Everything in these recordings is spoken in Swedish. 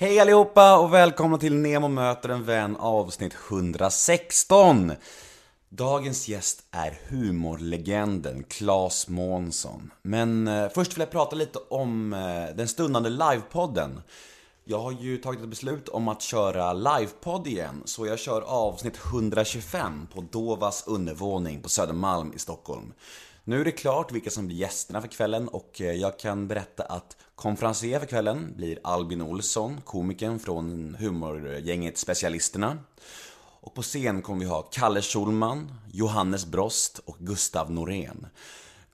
Hej allihopa och välkomna till Nemo möter en vän avsnitt 116. Dagens gäst är humorlegenden Claes Månsson. Men eh, först vill jag prata lite om eh, den stundande livepodden. Jag har ju tagit ett beslut om att köra livepodd igen, så jag kör avsnitt 125 på Dovas undervåning på Södermalm i Stockholm. Nu är det klart vilka som blir gästerna för kvällen och eh, jag kan berätta att konferencier för kvällen blir Albin Olsson, komikern från humorgänget Specialisterna. Och på scen kommer vi ha Kalle Schulman, Johannes Brost och Gustav Norén.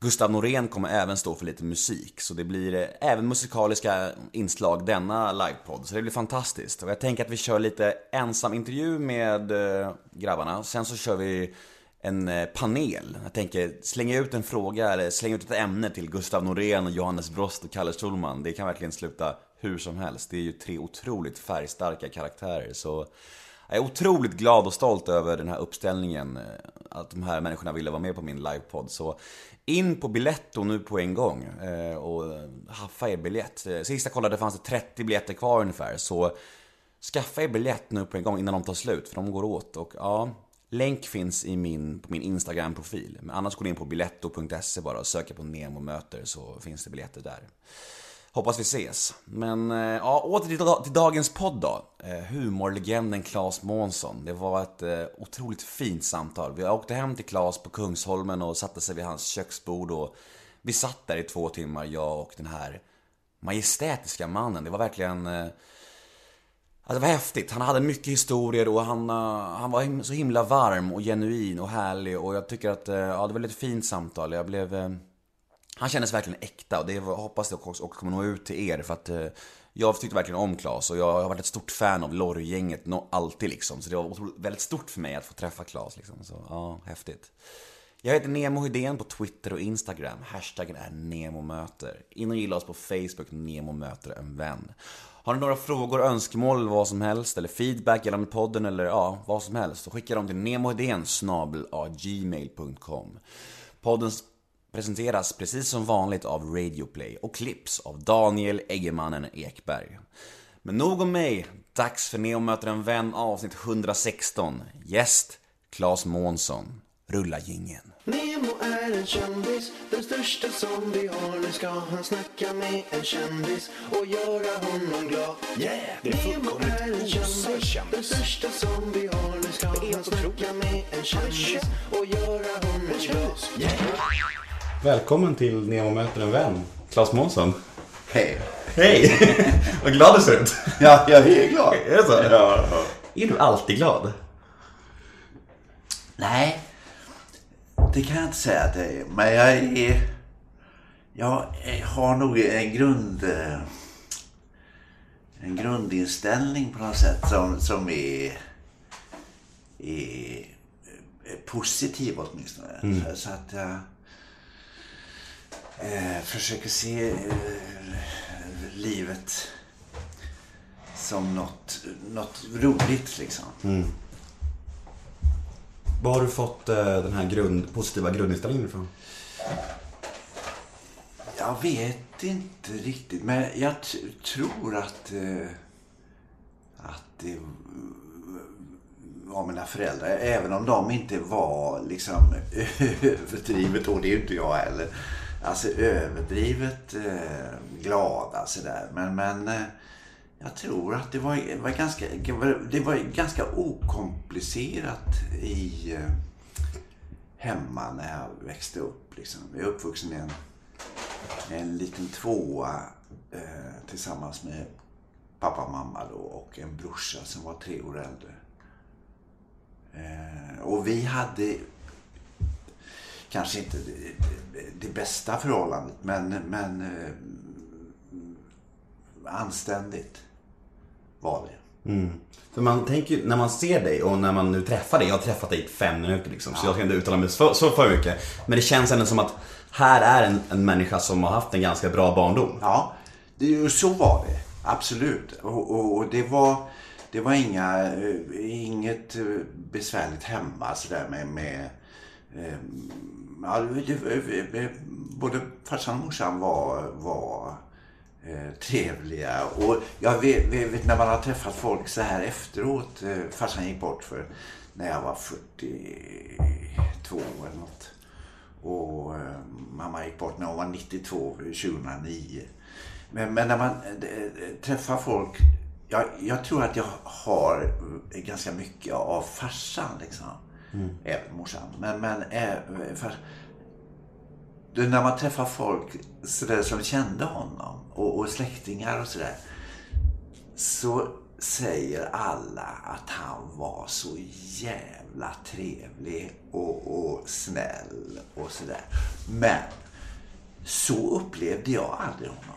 Gustav Norén kommer även stå för lite musik, så det blir eh, även musikaliska inslag denna livepodd, så det blir fantastiskt. Och jag tänker att vi kör lite ensam intervju med eh, grabbarna, sen så kör vi en eh, panel. Jag tänker slänga ut en fråga eller slänga ut ett ämne till Gustav Norén, och Johannes Brost och Kalle Schulman. Det kan verkligen sluta hur som helst. Det är ju tre otroligt färgstarka karaktärer. Så jag är otroligt glad och stolt över den här uppställningen. Eh, att de här människorna ville vara med på min livepodd. Så in på Biletto nu på en gång eh, och haffa er biljett. Sista sist jag kollade fanns det 30 biljetter kvar ungefär. Så skaffa er biljett nu på en gång innan de tar slut, för de går åt. Och ja, Länk finns i min, på min Instagram-profil. Men annars går ni in på biletto.se bara och söker på Nemo möter så finns det biljetter där. Hoppas vi ses. Men eh, ja, åter till, till dagens podd då. Eh, humorlegenden Claes Månsson. Det var ett eh, otroligt fint samtal. Vi åkte hem till Claes på Kungsholmen och satte sig vid hans köksbord och vi satt där i två timmar, jag och den här majestätiska mannen. Det var verkligen eh, Alltså det var häftigt. Han hade mycket historier och han, eh, han var så himla varm och genuin och härlig och jag tycker att, eh, ja det var ett fint samtal. Jag blev... Eh, han kändes verkligen äkta och det var, hoppas jag också, kommer nå ut till er för att jag tyckte verkligen om Klas och jag har varit ett stort fan av Lorry-gänget, alltid liksom. Så det var väldigt stort för mig att få träffa Klas liksom. Så ja, häftigt. Jag heter Nemo Hedén på Twitter och Instagram. Hashtaggen är NEMOMÖTER. In och gilla oss på Facebook, Nemo möter en vän. Har ni några frågor, önskemål eller vad som helst, eller feedback gällande podden eller ja, vad som helst, så skicka dem till nemohedén gmail.com. Podden presenteras precis som vanligt av Radioplay och klipps av Daniel Eggemannen Ekberg. Men nog om mig, dags för Neo möter en vän avsnitt 116. Gäst, Claes Månsson. Rulla gingen. Nemo är en kändis, den största som vi har. Nu ska han snacka med en kändis och göra honom glad. Yeah! Det är fullkomligt osar kändis. den största som vi har. Nu ska han snacka med en kändis och göra honom glad. Yeah! Välkommen till Nemo möter en vän, Claes Månsson. Hej. Hej! Vad glad du ser ut. Ja, jag är glad. Är det så? Ja. Är du alltid glad? Nej, det kan jag inte säga att jag är. Men jag är... Jag har nog en grund... eh, En grundinställning på något sätt som, som är, är positiv åtminstone. Så, så att jag eh, försöker se eh, livet som något, något roligt liksom. Var har du fått eh, den här grund, positiva grundinställningen ifrån? Jag vet inte riktigt, men jag t- tror att, eh, att det mm, var mina föräldrar. Även om de inte var liksom överdrivet, och det är ju inte jag heller, alltså överdrivet eh, glada sådär. Men, men eh, jag tror att det var, var ganska, det var ganska okomplicerat i eh, hemma när jag växte upp. Liksom. Jag är uppvuxen i en, en liten tvåa eh, tillsammans med pappa och mamma då, och en brorsa som var tre år äldre. Eh, och vi hade kanske inte det, det, det bästa förhållandet, men, men eh, anständigt var det. För man tänker ju, när man ser dig och när man nu träffar dig, jag har träffat dig i fem minuter liksom, så jag ska inte uttala mig så, så för mycket. Men det känns ändå som att här är en, en människa som har haft en ganska bra barndom. Ja, det, så var det. Absolut. Och, och, och det var, det var inga, eh, inget eh, besvärligt hemma sådär med, med eh, ja, både farsan och morsan var, var eh, trevliga. Och jag vet, vet, när man har träffat folk så här efteråt. Eh, farsan gick bort för när jag var 42 eller något. Och eh, mamma gick bort när hon var 92, 2009. Men, men när man eh, träffar folk. Jag, jag tror att jag har ganska mycket av farsan liksom. Även morsan. Men, men äh, för, du, när man träffar folk så som kände honom och, och släktingar och sådär. Så säger alla att han var så jävla trevlig och, och snäll och sådär. Men så upplevde jag aldrig honom.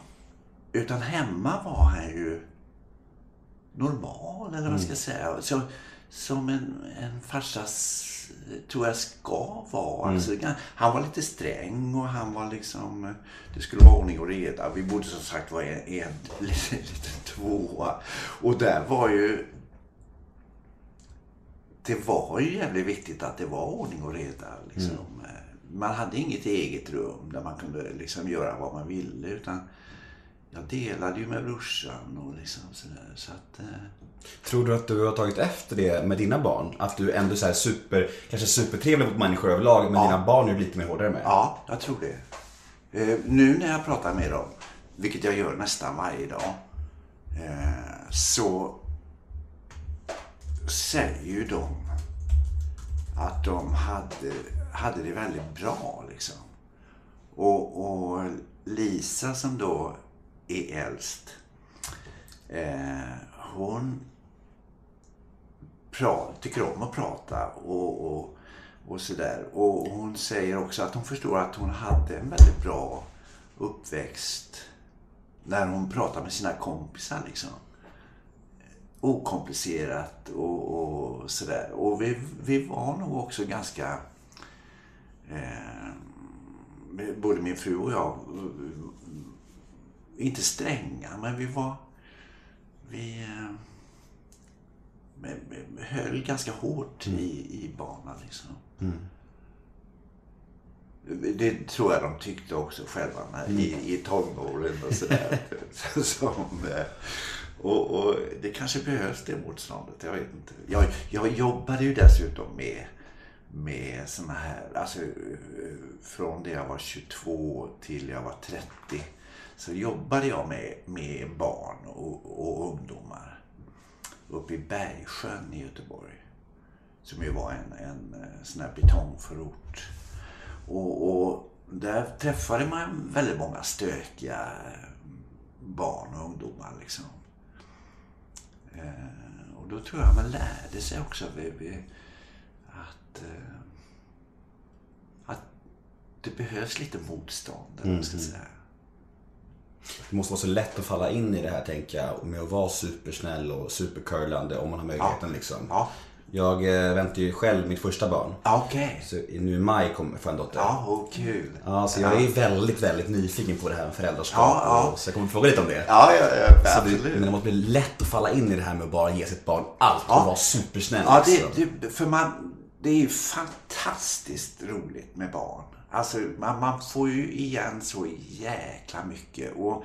Utan hemma var han ju normal, eller vad man ska säga. Så, som en, en farsas, tror jag, ska vara. Alltså, han var lite sträng och han var liksom... Det skulle vara ordning och reda. Vi bodde som sagt var en, en liten, liten tvåa. Och där var ju... Det var ju jävligt viktigt att det var ordning och reda. Liksom. Man hade inget eget rum där man kunde liksom göra vad man ville. Utan jag delade ju med brorsan och liksom sådär. Så att, eh, Tror du att du har tagit efter det med dina barn? Att du ändå är super, kanske supertrevlig mot människor överlag, men dina barn är du lite mer hårdare med? Ja, jag tror det. Eh, nu när jag pratar med dem, vilket jag gör nästan varje dag, eh, så säger ju de att de hade, hade det väldigt bra. Liksom. Och, och Lisa som då är äldst, eh, hon pra, tycker om att prata och, och, och sådär. Och hon säger också att hon förstår att hon hade en väldigt bra uppväxt när hon pratar med sina kompisar. liksom. Okomplicerat och, och sådär. Och vi, vi var nog också ganska... Eh, både min fru och jag, inte stränga, men vi var... Vi eh, höll ganska hårt i, i barnen. Liksom. Det tror jag de tyckte också själva när, i, i tonåren och sådär. Som, eh, och, och det kanske behövs det motståndet, jag vet inte. Jag, jag jobbade ju dessutom med, med såna här, alltså eh, från det jag var 22 till jag var 30 så jobbade jag med, med barn och, och ungdomar uppe i Bergsjön i Göteborg. Som ju var en, en eh, sån här betongförort. Och, och där träffade man väldigt många stökiga barn och ungdomar. Liksom. Eh, och då tror jag man lärde sig också vi, vi, att, eh, att det behövs lite motstånd. Man ska säga. Det måste vara så lätt att falla in i det här tänker jag, med att vara supersnäll och supercurlande om man har möjligheten liksom. Ja. Jag eh, väntar ju själv mitt första barn. Ja, Okej. Så nu i maj kommer jag en dotter. Ja, och kul. Ja, så jag är väldigt, väldigt nyfiken på det här med föräldraskap. Ja, ja. Och, så jag kommer fråga lite om det. Ja, ja, ja Så det, absolut. men det måste bli lätt att falla in i det här med att bara ge sitt barn allt och Ja. vara supersnäll. Ja, det, det, för man, det är ju fantastiskt roligt med barn. Alltså, man, man får ju igen så jäkla mycket. Och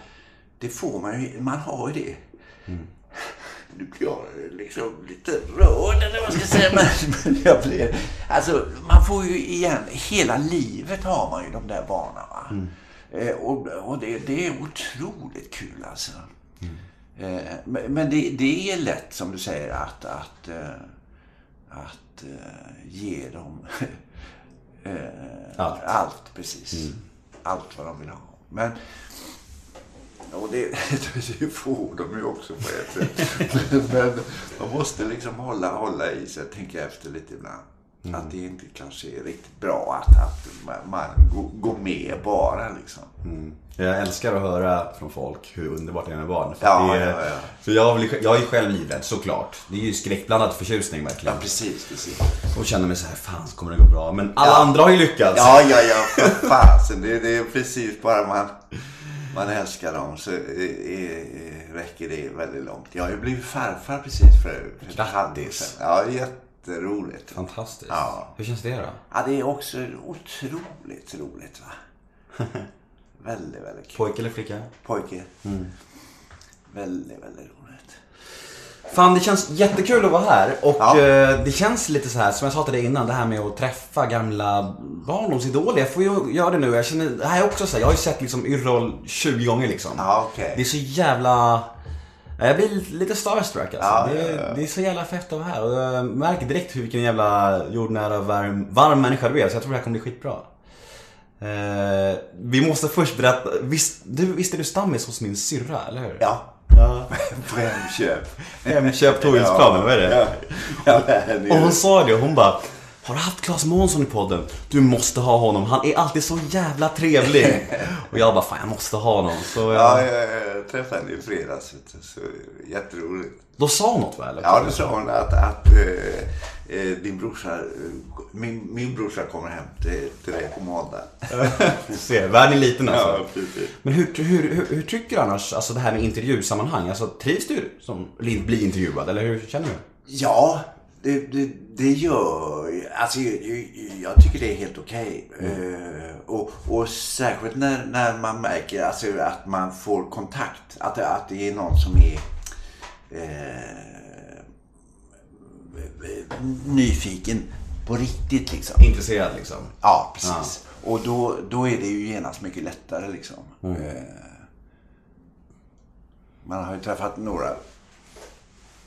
det får man ju, man har ju det. Nu blir jag liksom lite rörd eller vad jag ska säga. Men, men jag blir, alltså, man får ju igen, hela livet har man ju de där barnen. Va? Eh, och och det, det är otroligt kul alltså. Eh, men men det, det är lätt som du säger att, att, eh, att eh, ge dem eh, Allt. allt precis. Allt vad de vill ha. Men och det, det får de ju också på ett sätt. Men, man måste liksom hålla, hålla i sig, tänka efter lite ibland. Att det inte kanske är riktigt bra att, att man, går, med bara liksom. Jag älskar att höra från folk hur underbart det är med barn. För, Ja, det ja, ja. för jag, blir, jag är själv livrädd såklart. Det är ju skräckblandad förtjusning verkligen. Ja, precis, precis. Och känner mig så här, fan kommer det gå bra? Men alla andra har ju lyckats. Ja, ja, ja, för fasen. Det, det är precis bara man, man älskar dem så räcker det väldigt långt. Jag har ju blivit farfar precis för, för ett halvår sedan. Ja, jätteroligt. Fantastiskt. Ja. Hur känns det då? Ja, det är också otroligt roligt. va. Väldigt, väldigt kul. Pojke eller flicka? Pojke. Väldigt, väldigt roligt. Fan, det känns jättekul att vara här och Ja. eh, det känns lite så här som jag sa till dig innan, det här med att träffa gamla barndomsidoler. Jag får ju göra det nu. Jag känner, det här är också så här, jag har ju sett liksom Yrrol 20 gånger liksom. Ja, okej. Det är så jävla... Ja, Jag blir lite starstruck alltså. Ja, det, är, ja, ja. det är så jävla fett att vara här och jag märker direkt hur vilken jävla jordnära varm, varm människa du är. Så jag tror det här kommer bli skitbra. Eh, vi måste först berätta, visst, du, visst är du stammis hos min syrra, eller hur? Ja. ja. Hemköp. Hemköp Torgsplan, vad är det? Ja, ja det är Och hon sa det hon bara Har du haft Claes Månsson i podden? Du måste ha honom, han är alltid så jävla trevlig. och jag bara, fan jag måste ha honom. Så jag, Ja, jag, jag träffade henne i fredags. du, Så jätteroligt. Då sa hon något? Eller? Ja, då sa hon att, att eh, eh, din brorsa, min, min brorsa kommer hem till, till dig på måndag. Se, världen är liten alltså. Ja, precis. Men hur, hur, hur, hur tycker du annars, alltså det här med intervjusammanhang? Alltså trivs du som bli intervjuad eller hur känner du? Ja, det, det, det gör Alltså jag, jag, tycker det är helt okej. Eh, och, och särskilt när, när man märker alltså, att man får kontakt. Att, att det är någon som är eh, nyfiken på riktigt liksom. Intresserad liksom? Ja, precis. Och då, då är det ju genast mycket lättare liksom. Mm. Eh, man har ju träffat några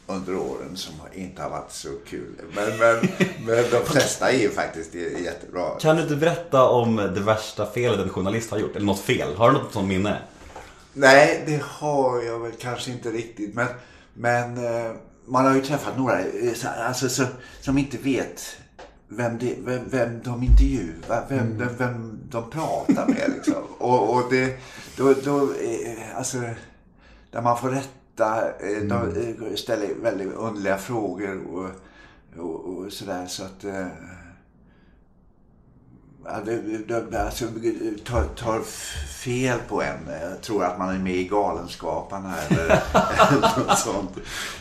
under åren som inte har varit så kul. Men, men, men de flesta är ju faktiskt jättebra. Kan du inte berätta om det värsta felet en journalist har gjort? Eller något fel? Har du något sånt minne? Nej, det har jag väl kanske inte riktigt. Men, men eh, man har ju träffat några eh, så- alltså, som, som inte vet vem, det, vem, vem de intervjuar, vem, vem, vem de pratar med. Liksom. Och, och det, då, då, eh, alltså, där man får rätta, eh, de eh, ställer väldigt underliga frågor och, och, och sådär. Så att... Eh, Ja, det, det, alltså, tar, tar fel på en. Jag tror att man är med i Galenskaparna eller, något sånt.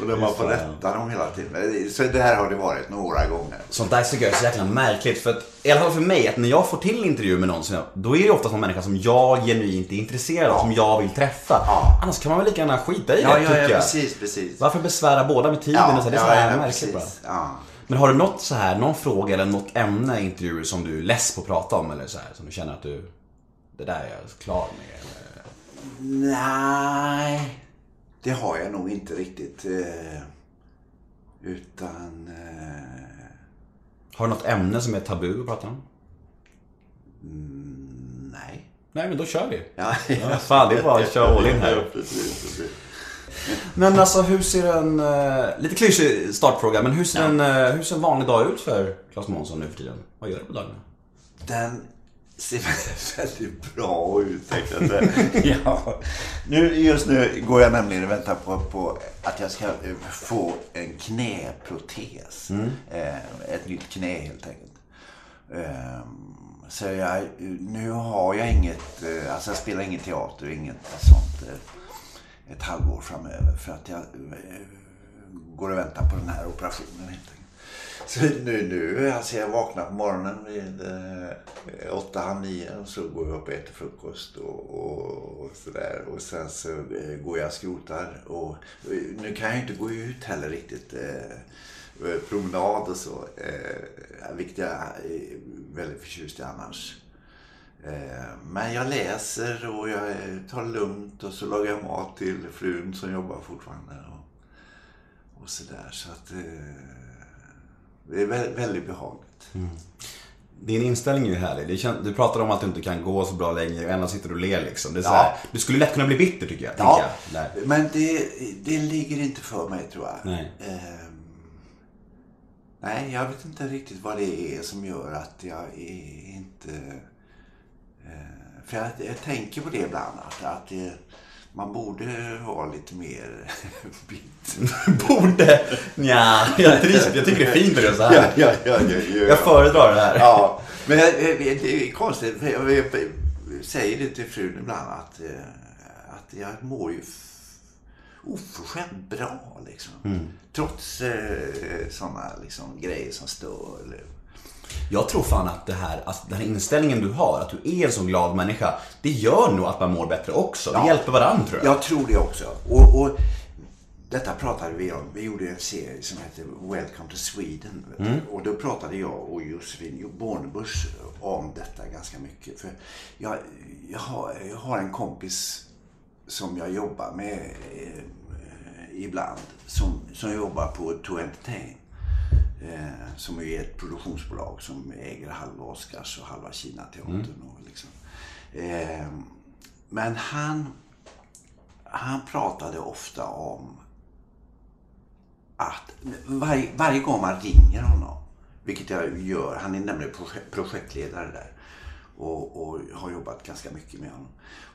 Och där man får rätta dem hela tiden. Så det här har det varit några gånger. Sånt där tycker jag är så jäkla märkligt. För att, i alla fall för mig, att när jag får till intervju med någon, då är det ofta en människa som jag genuint är intresserad av, som jag vill träffa. Ja. Annars kan man väl lika gärna skita i Ja, det, ja, tycker ja jag. precis, precis. Varför besvära båda med tiden? och så? Det är så här märkligt bara. Men har du något så här, någon fråga eller något ämne i intervjuer som du är less på att prata om eller så här, som du känner att du, det där är jag klar med? Eller? Nej, det har jag nog inte riktigt. Eh, utan... Eh, Har du något ämne som är tabu att prata om? nej. Nej, men då kör vi. Ja, Ja, fan, det är bara att köra all in här. Ja, precis, precis. Men alltså hur ser en, eh, lite klyschig startfråga, men hur ser, en, eh, hur ser en vanlig dag ut för Claes Månsson nu för tiden? Vad gör du på dagarna? Den ser väldigt bra ut tänkte jag ja. nu, Just nu går jag nämligen och väntar på, på att jag ska eh, få en knäprotes. Eh, ett nytt knä helt enkelt. Så jag, nu har jag inget, alltså jag spelar ingen teater, inget sånt ett halvår framöver. För att jag eh, går och väntar på den här operationen helt. Så nu, nu alltså jag vaknar på morgonen vid eh, åtta, halv nio och så går jag upp och äter frukost och, och, och sådär. Och sen så eh, går jag och skrotar. Och, och nu kan jag inte gå ut heller riktigt. Eh, promenad och så. Eh, vilket jag är väldigt förtjust i annars. Eh, Men jag läser och jag tar lugnt och så lagar jag mat till frun som jobbar fortfarande. Och, och sådär. Så att eh, det är vä- väldigt behagligt. Din inställning är ju härlig. Du pratar om att du inte kan gå så bra längre och ändå sitter du och ler liksom. Det är så Ja. här, du skulle lätt kunna bli bitter tycker jag. Ja, jag, men det, det ligger inte för mig tror jag. Nej. Ehm, nej, jag vet inte riktigt vad det är som gör att jag inte... Eh, för jag, jag tänker på det ibland, att, att det, man borde vara lite mer bitter. Borde? Nja, jag, trivs, jag tycker det är fint att göra så här. ja, ja, ja, ja. Jag föredrar det här. Ja, men det är konstigt. Jag, säger det till frun ibland att, eh, att jag mår ju oförskämt bra. Liksom. Trots eh, sådana liksom, grejer som stör. Eller, Jag tror fan att det här, alltså den här inställningen du har, att du är en så glad människa, det gör nog att man mår bättre också. Det Ja. hjälper varandra tror jag. Jag tror det också. Och, och detta pratade vi om. Vi gjorde en serie som heter Welcome to Sweden. du. Och då pratade jag och Josefin Bornebusch om detta ganska mycket. För jag, jag, har, jag har en kompis som jag jobbar med eh, ibland. Som, som jobbar på To Entertain. Eh, som är ett produktionsbolag som äger halva Oscars och halva Kina-teatern. Och liksom. eh, men han han pratade ofta om att varje, varje gång man ringer honom, vilket jag gör, han är nämligen projek- projektledare där och, och har jobbat ganska mycket med honom.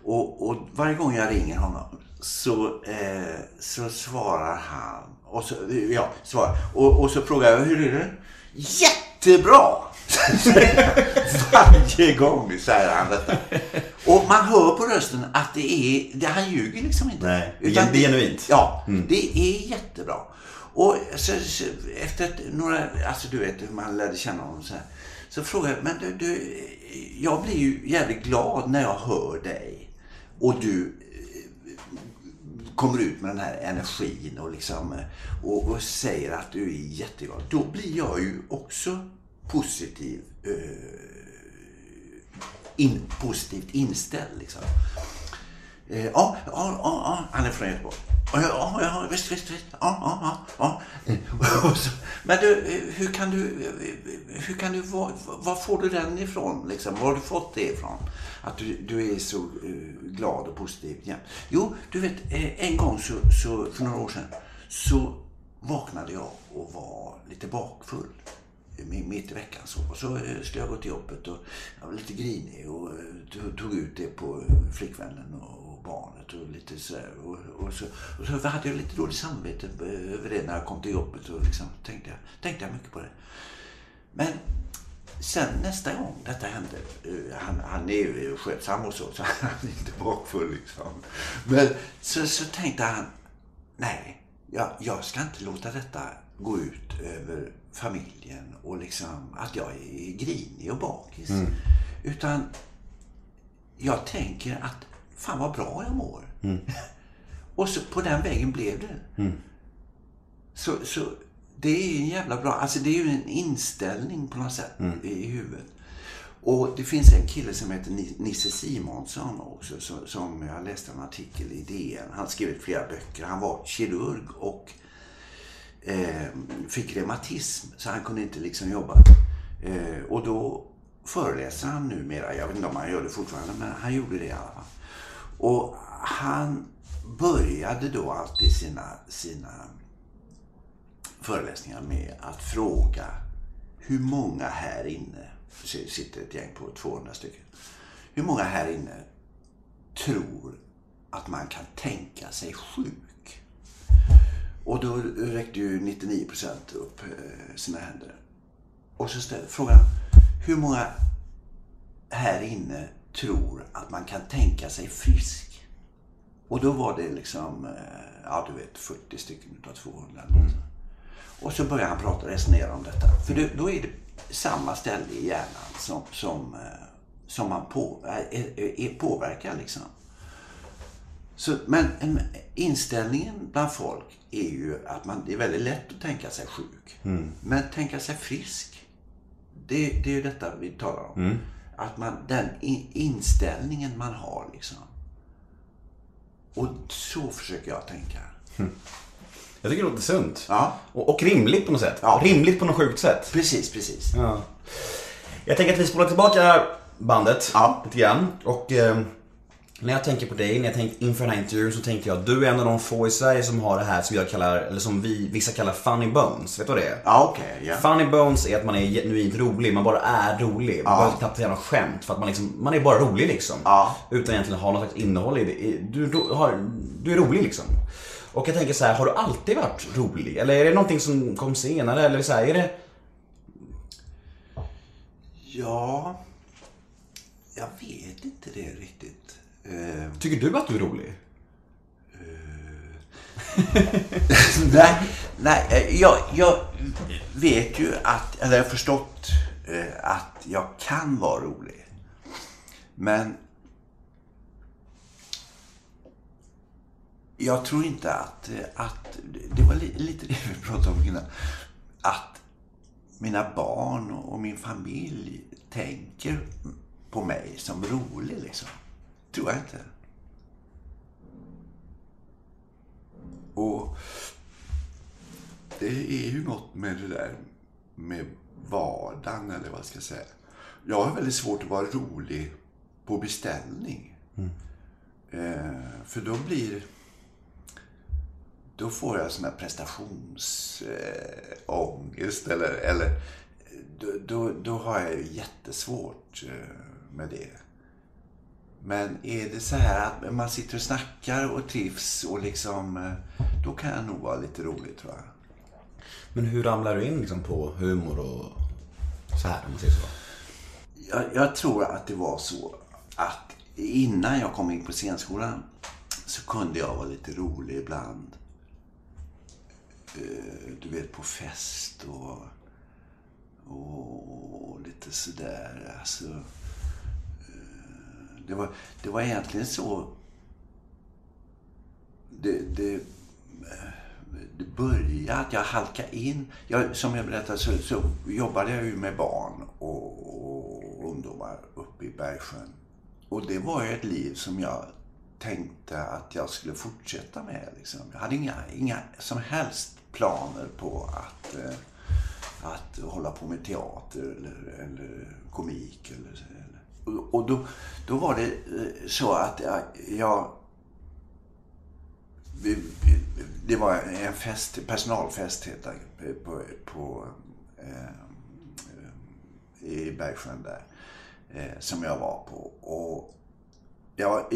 Och, och varje gång jag ringer honom så, eh, så svarar han, och så, ja, svarar, och, och så frågar jag hur är det? Jättebra! Varje gång säger han detta. Och man hör på rösten att det är, det, han ljuger liksom inte. Nej, det är genuint. Ja, det är jättebra. Och så, så, efter ett, några, alltså du vet hur man lärde känna honom så här. Så frågade jag, men du, du, jag blir ju jävligt glad när jag hör dig. Och du kommer ut med den här energin och, liksom, eh, och, och säger att du är jätteglad. Då blir jag ju också positiv. Eh, in, positivt inställd liksom. Eh, Ja, ja, ja, ja, han är från Göteborg. Ja, ja, ja, visst, visst, visst. Ja, ja, ja. ja. Men du, eh, hur kan du, eh, hur kan du, var, var får du den ifrån liksom? Var har du fått det ifrån? Att du, du är så eh, glad och positiv jämt. Jo, du vet, eh, en gång så, så, för några år sedan, så vaknade jag och var lite bakfull mitt i veckan. Så, och så eh, skulle jag gå till jobbet och jag var lite grinig och tog- ut det på flickvännen och, barnet och lite sådär. Och, och, så, och så hade jag lite dåligt samvete över det när jag kom till jobbet och liksom tänkte, jag, tänkte jag mycket på det. Men sen nästa gång detta hände, eh, han, han är ju skötsam och så, så han är inte bakfull liksom. Men så, så tänkte han, nej, jag, jag ska inte låta detta gå ut över familjen och liksom att jag är grinig och bakis. Utan jag tänker att fan vad bra jag mår. och så på den vägen blev det. Så, så det är en jävla bra, alltså det är ju en inställning på något sätt i huvudet. Och det finns en kille som heter Ni- Nisse Simonsson också, som, jag läste en artikel i DN. Han skrivit flera böcker. Han var kirurg och eh, fick reumatism så han kunde inte liksom jobba. Eh, och då föreläser han numera, jag vet inte om han gör det fortfarande, men han gjorde det i alla fall. Och han började då alltid sina, sina föreläsningar med att fråga hur många här inne, det sitter ett gäng på 200 stycken, hur många här inne tror att man kan tänka sig sjuk? Och då räckte ju 99 procent upp eh, sina händer. Och så ställde frågan, hur många här inne tror att man kan tänka sig frisk? Och då var det liksom, eh, ja du vet 40 stycken utav 200. eller sånt. Och så började han prata och resonera om detta. För då, då är det samma ställe i hjärnan som, som, eh, som man på, är, är, påverkar liksom. Så, men en, inställningen bland folk är ju att man, det är väldigt lätt att tänka sig sjuk. Men tänka sig frisk, det, det är ju detta vi talar om. Att man, den inställningen man har liksom. Och så försöker jag tänka. Jag tycker det låter sunt. Ja. Och, och rimligt på något sätt. Ja. Rimligt på något sjukt sätt. Precis, precis. Ja. Jag tänker att vi spolar tillbaka bandet Ja. lite grann. Och eh, när jag tänker på dig, när jag tänker inför den här intervjun så tänker jag att du är en av de få i Sverige som har det här som jag kallar, eller som vi, vissa kallar funny bones. Vet du vad det är? Ja, okej. ja. Funny bones är att man är genuint rolig, man bara är rolig. Man behöver knappt säga något skämt för att man, liksom, man är bara rolig liksom. Ja. Utan egentligen ha något slags innehåll i det. Du, du, har, du är rolig liksom. Och jag tänker så här, har du alltid varit rolig? Eller är det någonting som kom senare? Eller så här, är det... Ja, jag vet inte det riktigt. Eh, Tycker du att du är rolig? nej, nej eh, jag, jag vet ju att, eller jag har förstått eh, att jag kan vara rolig. Men jag tror inte att, att det var li, lite det vi pratade om innan, att mina barn och min familj tänker på mig som rolig liksom. Tror jag inte. Och det är ju något med det där med vardagen eller vad ska jag säga. Jag har väldigt svårt att vara rolig på beställning. Eh, för då blir... Då får jag sån här prestationsångest eller... eller då, då, då har jag ju jättesvårt eh, med det. Men är det så här att man sitter och snackar och trivs och liksom... eh, Då kan jag nog vara lite rolig tror jag. Men hur ramlar du in liksom på humor och så här, om man säger så? Jag, jag tror att det var så att innan jag kom in på scenskolan så kunde jag vara lite rolig ibland. Eh, du vet, på fest och, och lite sådär. Alltså, eh, det, var, det var egentligen så... Det, det, eh, det började att jag halkade in. Jag, som jag berättade så, så jobbade jag ju med barn och, och ungdomar uppe i Bergsjön. Och det var ju ett liv som jag tänkte att jag skulle fortsätta med. Liksom. Jag hade inga, inga som helst planer på att, eh, att hålla på med teater eller, eller komik. Eller, eller. Och, och då, då var det eh, så att jag, det var en fest, personalfest heter det, eh, på, på, eh, eh, i Bergsjön där. Eh, som jag var på. Och jag var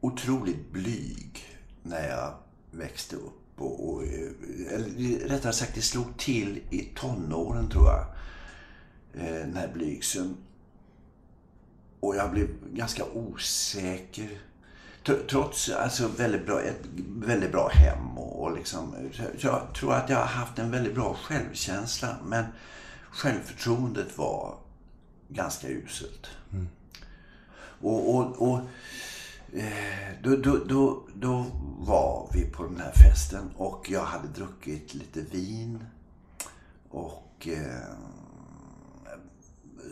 otroligt blyg när jag växte upp. Och, och, eh, eller rättare sagt, det slog till i tonåren tror jag. Eh, den här blygseln. Och jag blev ganska osäker. Tr- Trots alltså väldigt bra, ett väldigt bra hem och, och liksom, jag tror att jag har haft en väldigt bra självkänsla. Men självförtroendet var ganska uselt. Och, och, och eh, då, då, då, då var vi på den här festen och jag hade druckit lite vin. Och eh,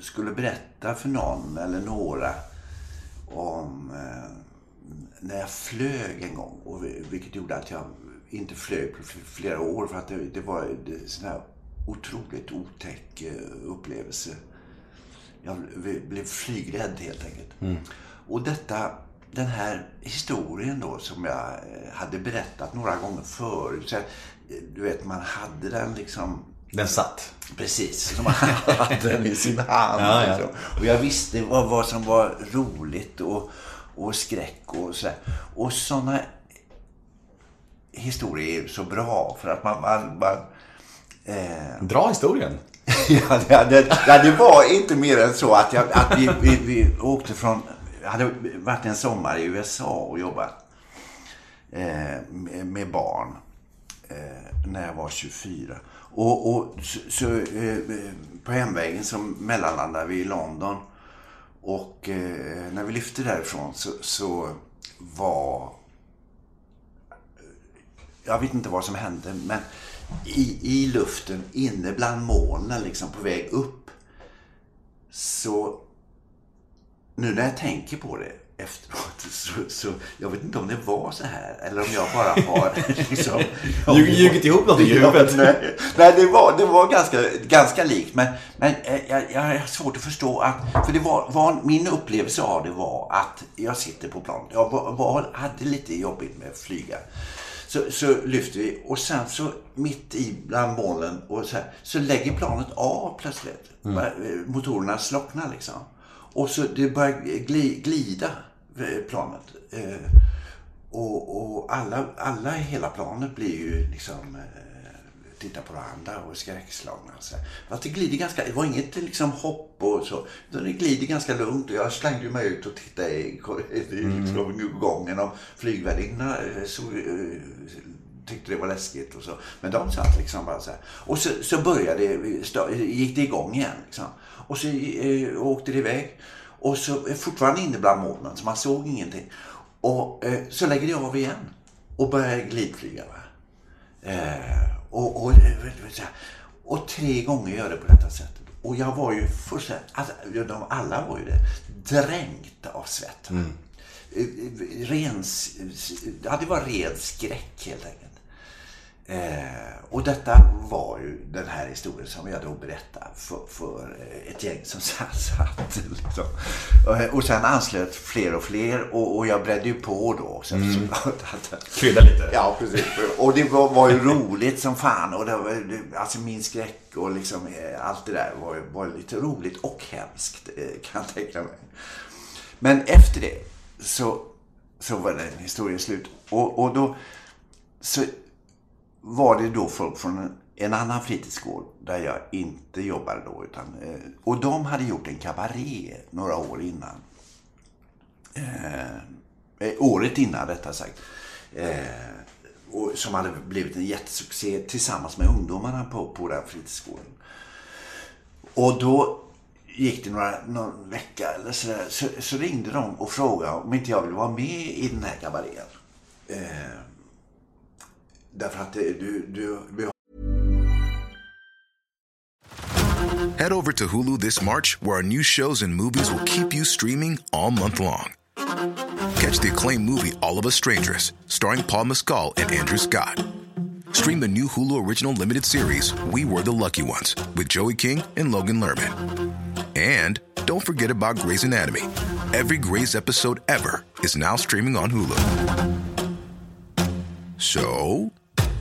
skulle berätta för någon eller några om eh, när jag flög en gång. Och, vilket gjorde att jag inte flög på fl- flera år för att det, det var en sån här otroligt otäck eh, upplevelse. Jag blev flygrädd helt enkelt. Och detta, den här historien då som jag eh, hade berättat några gånger förut. Så, eh, du vet, man hade den liksom Den satt. Precis, som man hade den i sin hand. Ja, ja. liksom. Och jag visste vad, vad som var roligt och, och skräck och sådär. Och sådana historier är så bra för att man... man, man eh, Dra historien. ja, det, det, det var inte mer än så att, jag, att vi, vi, vi åkte från... Jag hade varit en sommar i USA och jobbat eh, med, med barn eh, när jag var 24. Och, och så, så eh, på hemvägen så mellanlandade vi i London. Och eh, när vi lyfte därifrån så, så var... Eh, jag vet inte vad som hände, men i, i luften inne bland molnen, liksom på väg upp. Så nu när jag tänker på det efteråt så, så jag vet inte om det var så här eller om jag bara har liksom, Ljug- ljugit ihop något i huvudet. Nej, nej det var, det var ganska, ganska likt. Men, men eh, jag, jag har svårt att förstå att... För det var, var, min upplevelse av det var att jag sitter på planet. Jag var, var, hade lite jobbigt med att flyga. Så, så lyfter vi och sen så mitt i bland molnen och så, här, så lägger planet av plötsligt. Bara, eh, Motorerna slocknar liksom. Och så det börjar gli, glida, eh, planet. Eh, och, och alla, alla i hela planet blir ju liksom eh, tittar på varandra och är skräckslagna. Så. Fast det glider ganska, det var inget liksom hopp och så. Utan det glider ganska lugnt och jag slängde mig ut och tittade i, i liksom, gången och flygvärdinnorna tyckte det var läskigt och så. Men de satt liksom bara så här. Och så, så började, gick det igång igen liksom. Och så eh, åkte det iväg. Och så fortfarande inne bland molnen så man såg ingenting. Och eh, så lägger det av igen. Och börjar glidflyga. Eh, och, och, och tre gånger gör det på detta sättet. Och jag var ju fullständigt, alltså, de alla var ju det, dränkta av svett. Mm. Ren, ja, det var ren skräck helt enkelt. Eh, och detta var ju den här historien som jag då berättade för, för ett gäng som satt. Liksom. Och, sen anslöt fler och fler och, och jag bredde ju på då också. Mm. Krydda lite. Ja, precis. Och det var, var ju roligt som fan. Och det var, alltså min skräck och liksom eh, allt det där var, var lite roligt och hemskt eh, kan jag tänka mig. Men efter det så, så var den historien slut. Och, och då så var det då folk från en, annan fritidsgård där jag inte jobbade då. Utan, eh, och de hade gjort en kabaré några år innan. Eh, eh året innan rättare sagt. Eh, och, som hade blivit en jättesuccé tillsammans med ungdomarna på, på den fritidsgården. Och då gick det några, någon vecka eller så, så, så ringde de och frågade om inte jag ville vara med i den här kabarén. Eh, Därför att du, du, du Head over to Hulu this March where our new shows and movies will keep you streaming all month long. Catch the acclaimed movie All of Us Strangers starring Paul Mescal and Andrew Scott. Stream the new Hulu original limited series We Were the Lucky Ones with Joey King and Logan Lerman. And don't forget about Grey's Anatomy. Every Grey's episode ever is now streaming on Hulu. So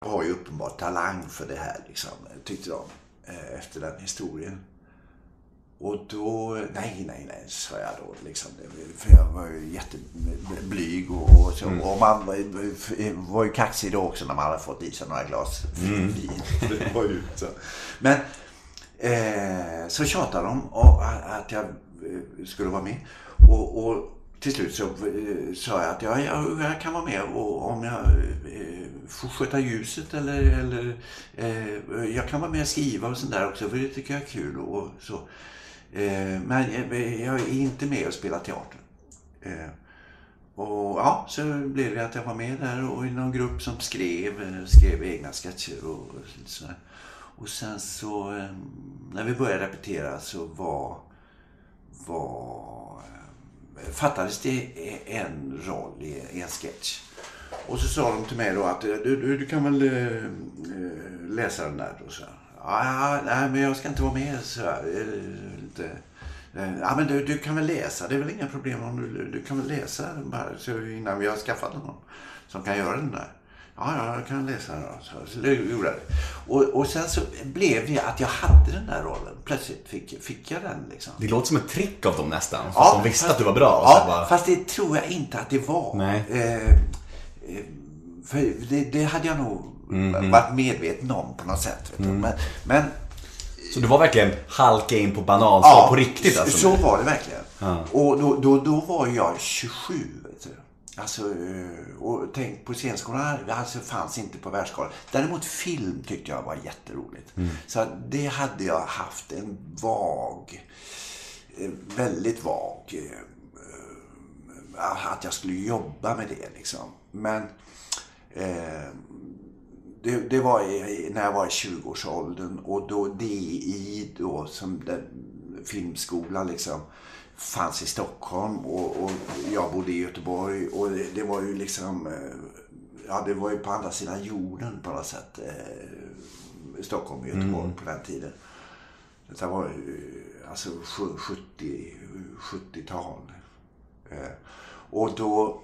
Har ju uppenbart talang för det här, liksom, tyckte de, eh, efter den historien. Och då, nej, nej, nej, sa jag då. Liksom, för jag var ju jätteblyg och, och så. Mm. Och man var, var ju kaxig då också när man hade fått i sig några glas mm. vin. Det var ju så. Men eh, så tjatade de att jag eh, skulle vara med. Och, och till slut så eh, sa jag att jag, jag, jag kan vara med och, om jag eh, får sköta ljuset eller, eller eh, jag kan vara med och skriva och sånt där också för det tycker jag är kul och så. Eh, men jag är inte med och spelar teater. Eh, och ja, så blev det att jag var med där och i någon grupp som skrev, eh, skrev egna sketcher och, och sådär. Och sen så, eh, när vi började repetera så var, var fattades det en roll i en sketch. Och så sa de till mig då att du, du, du kan väl äh, läsa den där då. Så. Ja, nej men jag ska inte vara med så inte. Eh, ja men du, du kan väl läsa, det är väl inga problem om du, du kan väl läsa bara så innan vi har skaffat någon som kan göra den där. Ja, ja, jag kan läsa den. Så, det gjorde jag. Och, och sen så blev det att jag hade den där rollen. Plötsligt fick, fick jag den. Liksom. Det låter som ett trick av dem nästan. Ja, de visste fast, att du var bra. Ja, bara... fast det tror jag inte att det var. Nej. Eh, Eh, för det, det, hade jag nog mm. varit medveten om på något sätt. Mm. Men, men, så du var verkligen halka in på bananskal ja, på riktigt? Alltså. så var det verkligen. Ja. Och då, då, då var jag 27. Alltså, eh, och tänk på scenskolan, alltså fanns inte på världsskalan. Däremot film tyckte jag var jätteroligt. Mm. Så det hade jag haft en vag, eh, väldigt vag, att jag skulle jobba med det liksom. Men eh, det, det var i, när jag var i 20-årsåldern och då DI då som den, filmskola liksom fanns i Stockholm och, och jag bodde i Göteborg och det, det, var ju liksom eh, ja det var ju på andra sidan jorden på något sätt eh, Stockholm och Göteborg mm. på den tiden. Det var ju alltså 70, 70-tal. Eh, och då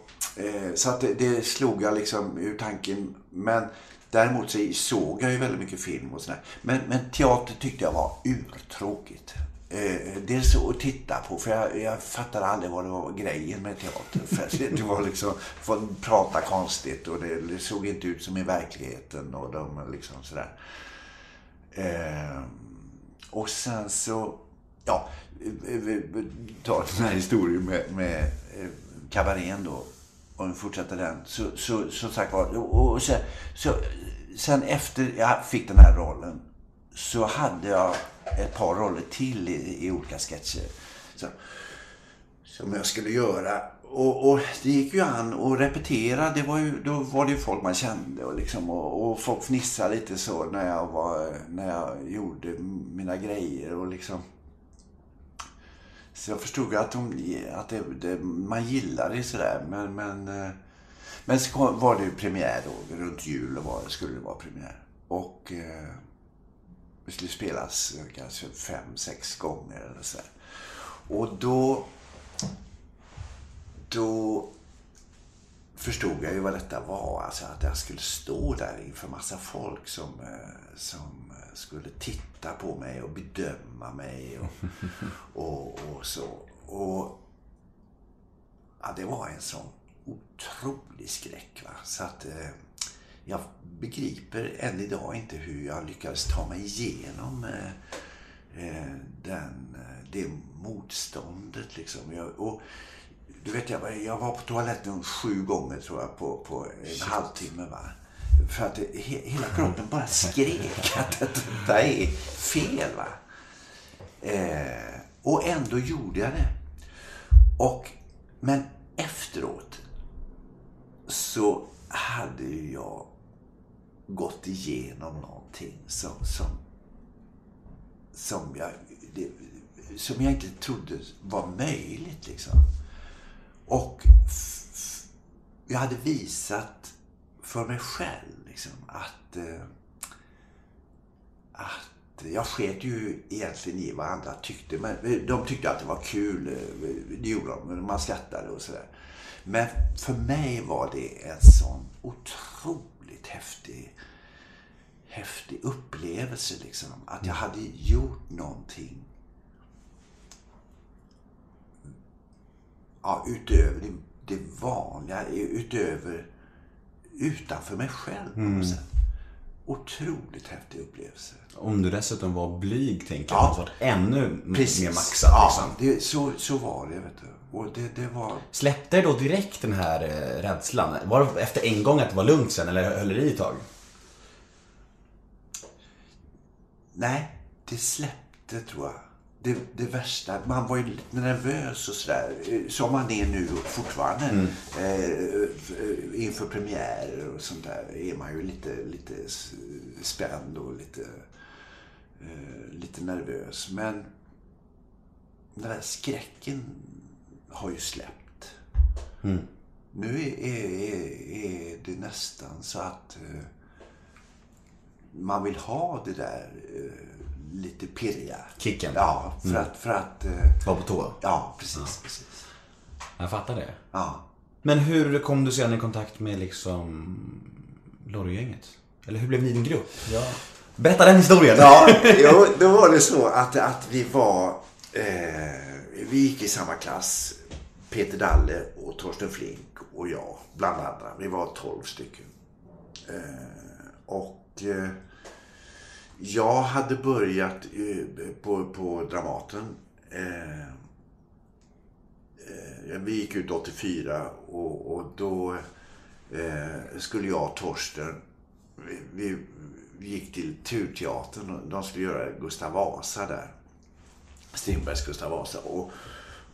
så att det, det, slog jag liksom ur tanken. Men däremot så såg jag ju väldigt mycket film och sådär. Men, men teater tyckte jag var urtråkigt. Eh, dels att titta på, för jag, jag fattade aldrig vad det var grejen med teater. För det var liksom, folk pratade konstigt och det, det, såg inte ut som i verkligheten och de liksom sådär. Eh, och sen så, ja, eh, eh, ta den här historien med, med eh, kabarén då om vi fortsätter den, så, så, som sagt var, och, och sen, så, sen efter jag fick den här rollen så hade jag ett par roller till i, i olika sketcher. Så, som jag skulle göra. Och, och, det gick ju an att repetera. Det var ju, då var det ju folk man kände och, liksom, och, och folk fnissade lite så när jag, var, när jag gjorde mina grejer. och liksom så jag förstod att, de, att det, det, man gillade det sådär. Men, men, eh, men så var det ju premiär då. Runt jul var, skulle det vara premiär. Och eh, det skulle spelas kanske fem, sex gånger eller så. Och då... Då förstod jag ju vad detta var. Alltså att jag skulle stå där inför massa folk som, eh, som skulle titta på mig och bedöma mig och, och, och så. Och ja, det var en sån otrolig skräck. Va? Så att eh, jag begriper än idag inte hur jag lyckades ta mig igenom eh, eh den, eh, det motståndet. Liksom. Jag, och, du vet, jag, jag var på toaletten sju gånger tror jag på, på en Shit. halvtimme. Va? För att he, hela kroppen bara skrek att detta är fel. Va? Eh, och ändå gjorde jag det. Och, men efteråt så hade jag gått igenom någonting som, som, som, jag, det, som jag inte trodde var möjligt. Liksom. Och jag hade visat för mig själv. Liksom, att, eh, att jag sket ju egentligen i vad andra tyckte. Men de tyckte att det var kul. Eh, det gjorde de. Man skrattade och sådär. Men för mig var det en sån otrolig otroligt häftig, häftig upplevelse. Liksom. Att jag hade gjort någonting ja, utöver det, det vanliga. Utöver utanför mig själv mm. Otroligt häftig upplevelse. Om du dessutom var blyg, tänker jag. Ja. Varit ännu Precis. mer maxad. Ja, liksom. det, så, så var det. Vet du. Och det, det var... Släppte då direkt den här eh, rädslan? Var det efter en gång att det var lugnt sen, eller höll det i ett tag? Nej, det släppte tror jag det, det värsta, man var ju lite nervös och sådär. Som man är nu fortfarande. Mm. Eh, inför premiärer och sånt där är man ju lite, lite spänd och lite, eh, lite nervös. Men den där skräcken har ju släppt. Mm. Nu är, är, är, det nästan så att eh, man vill ha det där eh, lite pirriga. Kicken? Ja, för mm. att... För att uh, Var på tå? Ja, precis, ja. precis. Jag fattar det. Ja. Men hur kom du sedan i kontakt med liksom Lorry-gänget? Eller hur blev ni en grupp? Ja. Berätta den historien. Ja, jo, då var det så att, att vi var... Eh, vi gick i samma klass. Peter Dalle och Torsten Flink och jag, bland andra. Vi var tolv stycken. Eh, och... Eh, jag hade börjat eh, på, på Dramaten. Eh, eh, vi gick ut 84 och, och då eh, skulle jag och Torsten, vi, vi gick till Turteatern. De skulle göra Gustav Vasa där. Strindbergs Gustav Vasa. Och,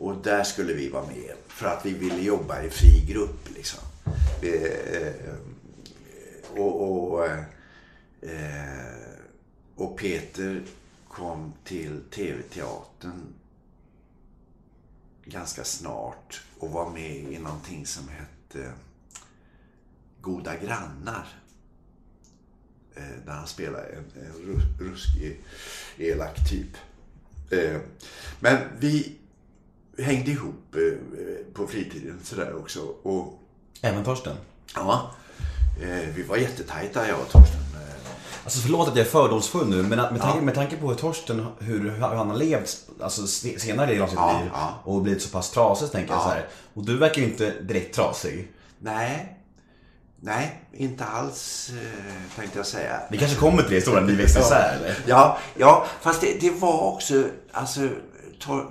och där skulle vi vara med. För att vi ville jobba i fri grupp liksom. Eh, och, och Eh, och Peter kom till TV-teatern ganska snart och var med i någonting som hette Goda grannar. Eh, där han spelade en, en ruskig, elak typ. Eh, men vi hängde ihop eh, på fritiden sådär också. Och Även Torsten. ja, eh, vi var jättetajta jag och Torsten. Eh, Alltså förlåt att jag är fördomsfull nu, men med tanke, med tanke på hur Torsten, hur, hur han har levt alltså, se- senare i sitt Ja, liv ja. och blivit så pass trasig så tänker jag Ja. så här. Och du verkar ju inte direkt trasig. Nej, nej, inte alls tänkte jag säga. Vi kanske kommer till det stora ni växte isär eller? Ja, ja fast det, det var också, alltså, tor,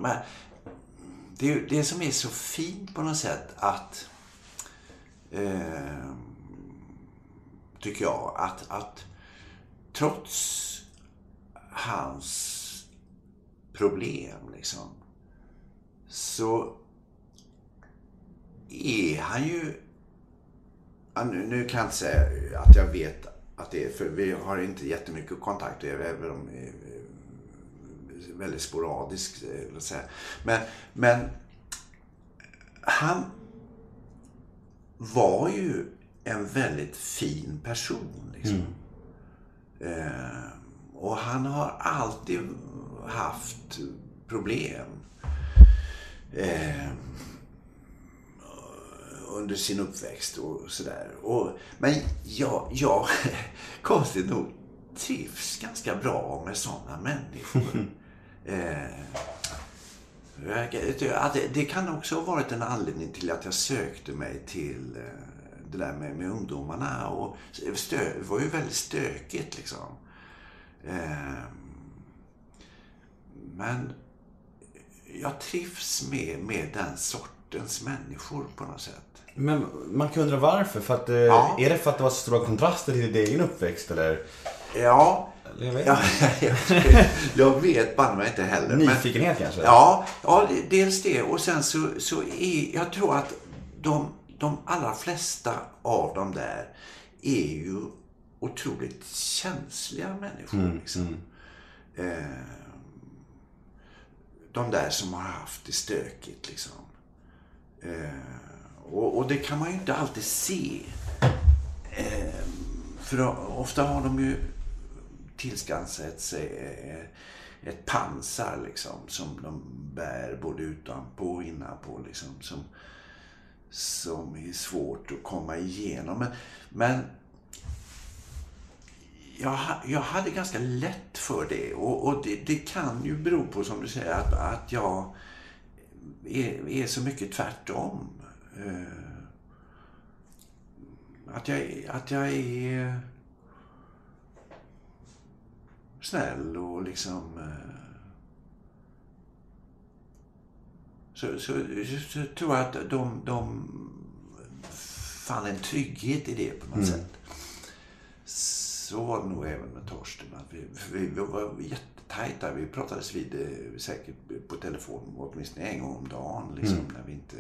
det, är ju det som är så fint på något sätt att, eh, tycker jag, att, att trots hans problem liksom, så är han ju nu, nu kan jag inte säga att jag vet att det är, för vi har inte jättemycket kontakt, även om väldigt sporadiskt. eh. Men, men han var ju en väldigt fin person. Liksom. Eh, och han har alltid haft problem. Eh, under sin uppväxt och sådär. Och, men jag, jag, konstigt nog, trivs ganska bra med sådana människor. eh, det, kan också ha varit en anledning till att jag sökte mig till eh, det där med, med ungdomarna. Och stö, det var ju väldigt stökigt liksom. Eh, men jag trivs med, med den sortens människor på något sätt. Men man kan undra varför. För att, Ja. Är det för att det var så stora kontraster till din egen uppväxt eller? Ja, jag vet ja jag, jag vet banne mig inte heller. men- Nyfikenhet kanske? Ja, ja, dels det. Och sen så, så är, jag tror att de, de allra flesta av dem där är ju otroligt känsliga människor. liksom. Eh, de där som har haft det stökigt liksom. Eh, och, och det kan man ju inte alltid se. Eh, för ofta har de ju tillskansat sig eh, ett pansar liksom, som de bär både utanpå och innanpå. Liksom, som, som är svårt att komma igenom. Men, men jag, jag hade ganska lätt för det. Och, och det, det kan ju bero på, som du säger, att, att jag är, är så mycket tvärtom. Eh, att, jag, att jag är snäll och liksom... eh, Så, så, så, tror jag att de, de fann en trygghet i det på något sätt. Så var det nog även med Torsten. Att vi, vi, vi var jättetajta. Vi pratades vid eh, säkert på telefon åtminstone en gång om dagen. Liksom, När vi inte...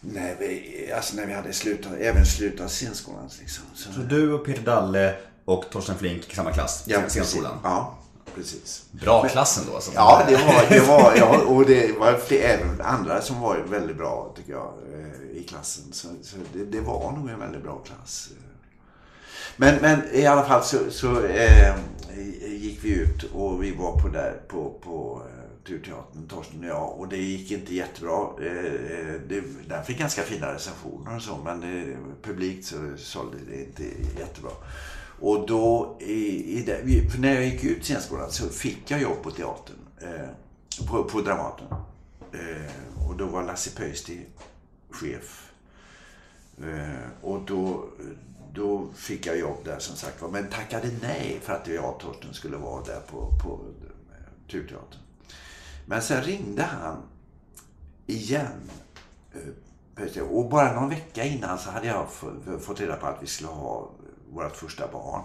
När vi, alltså när vi hade slutat, även slutat scenskolan. Liksom. Så, Så du och Peter Dalle och Torsten Flink samma klass? ja, scenskolan? Ja, precis. Bra klassen då alltså. Ja, det var, det var, ja, och det var även andra som var väldigt bra tycker jag eh, i klassen. Så, så det, det var nog en väldigt bra klass. Men, men i alla fall så, så eh, gick vi ut och vi var på där på, på eh, Turteatern, Torsten och jag. Och det gick inte jättebra. Eh, det, den fick ganska fina recensioner och så men eh, publikt så sålde det inte jättebra. Och då, i, i det, när jag gick ut scenskolan så fick jag jobb på teatern. Eh, på, på Dramaten. Eh, och då var Lasse Pöysti chef. Eh, och då, då fick jag jobb där som sagt var. Men tackade nej för att jag och Torsten skulle vara där på, på eh, Turteatern. Men sen ringde han igen. eh, Och bara någon vecka innan så hade jag fått reda på att vi skulle ha vårt första barn.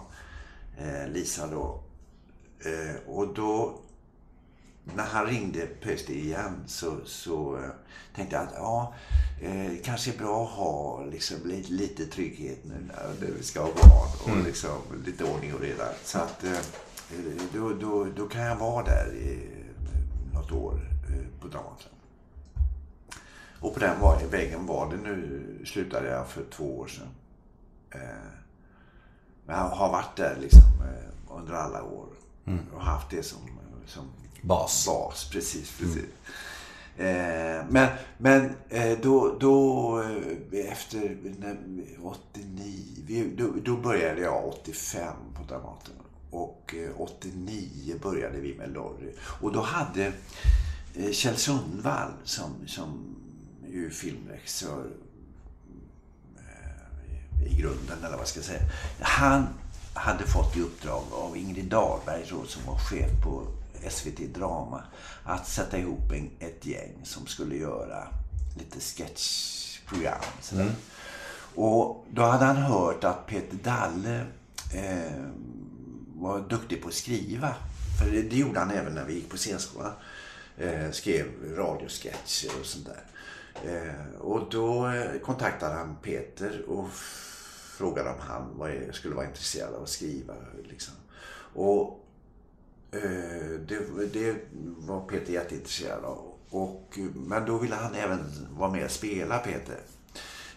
Eh, Lisa då. Eh, och då när han ringde plötsligt igen så, så eh, tänkte jag att ja, eh, kanske är bra att ha liksom, lite, lite trygghet nu när vi ska ha barn och Mm. liksom, lite ordning och reda. Så att eh, då, då, då kan jag vara där i något år eh, på Dramaten. Och på den vägen var det nu, slutade jag för två år sedan. Eh, men jag har varit där liksom eh, under alla år. Och haft det som, som Bas. bas. Precis, precis. Eh, men men eh, då, då eh, efter när, 89, vi, då, då började jag 85 på Dramaten. Och eh, 89 började vi med Lorry. Och då hade eh, Kjell Sundvall som, som ju filmregissör eh, i grunden, eller vad ska jag säga. Han hade fått i uppdrag av Ingrid Dahlberg då, som var chef på SVT Drama att sätta ihop en, ett gäng som skulle göra lite sketchprogram. sådär. Och då hade han hört att Peter Dalle eh, var duktig på att skriva. För det, det gjorde han även när vi gick på scenskolan. Eh, skrev radiosketcher och sånt där. Eh, och då eh, kontaktade han Peter och frågade om han var, skulle vara intresserad av att skriva. Liksom. Och eh, det, det var Peter jätteintresserad av. Och, men då ville han även vara med och spela Peter.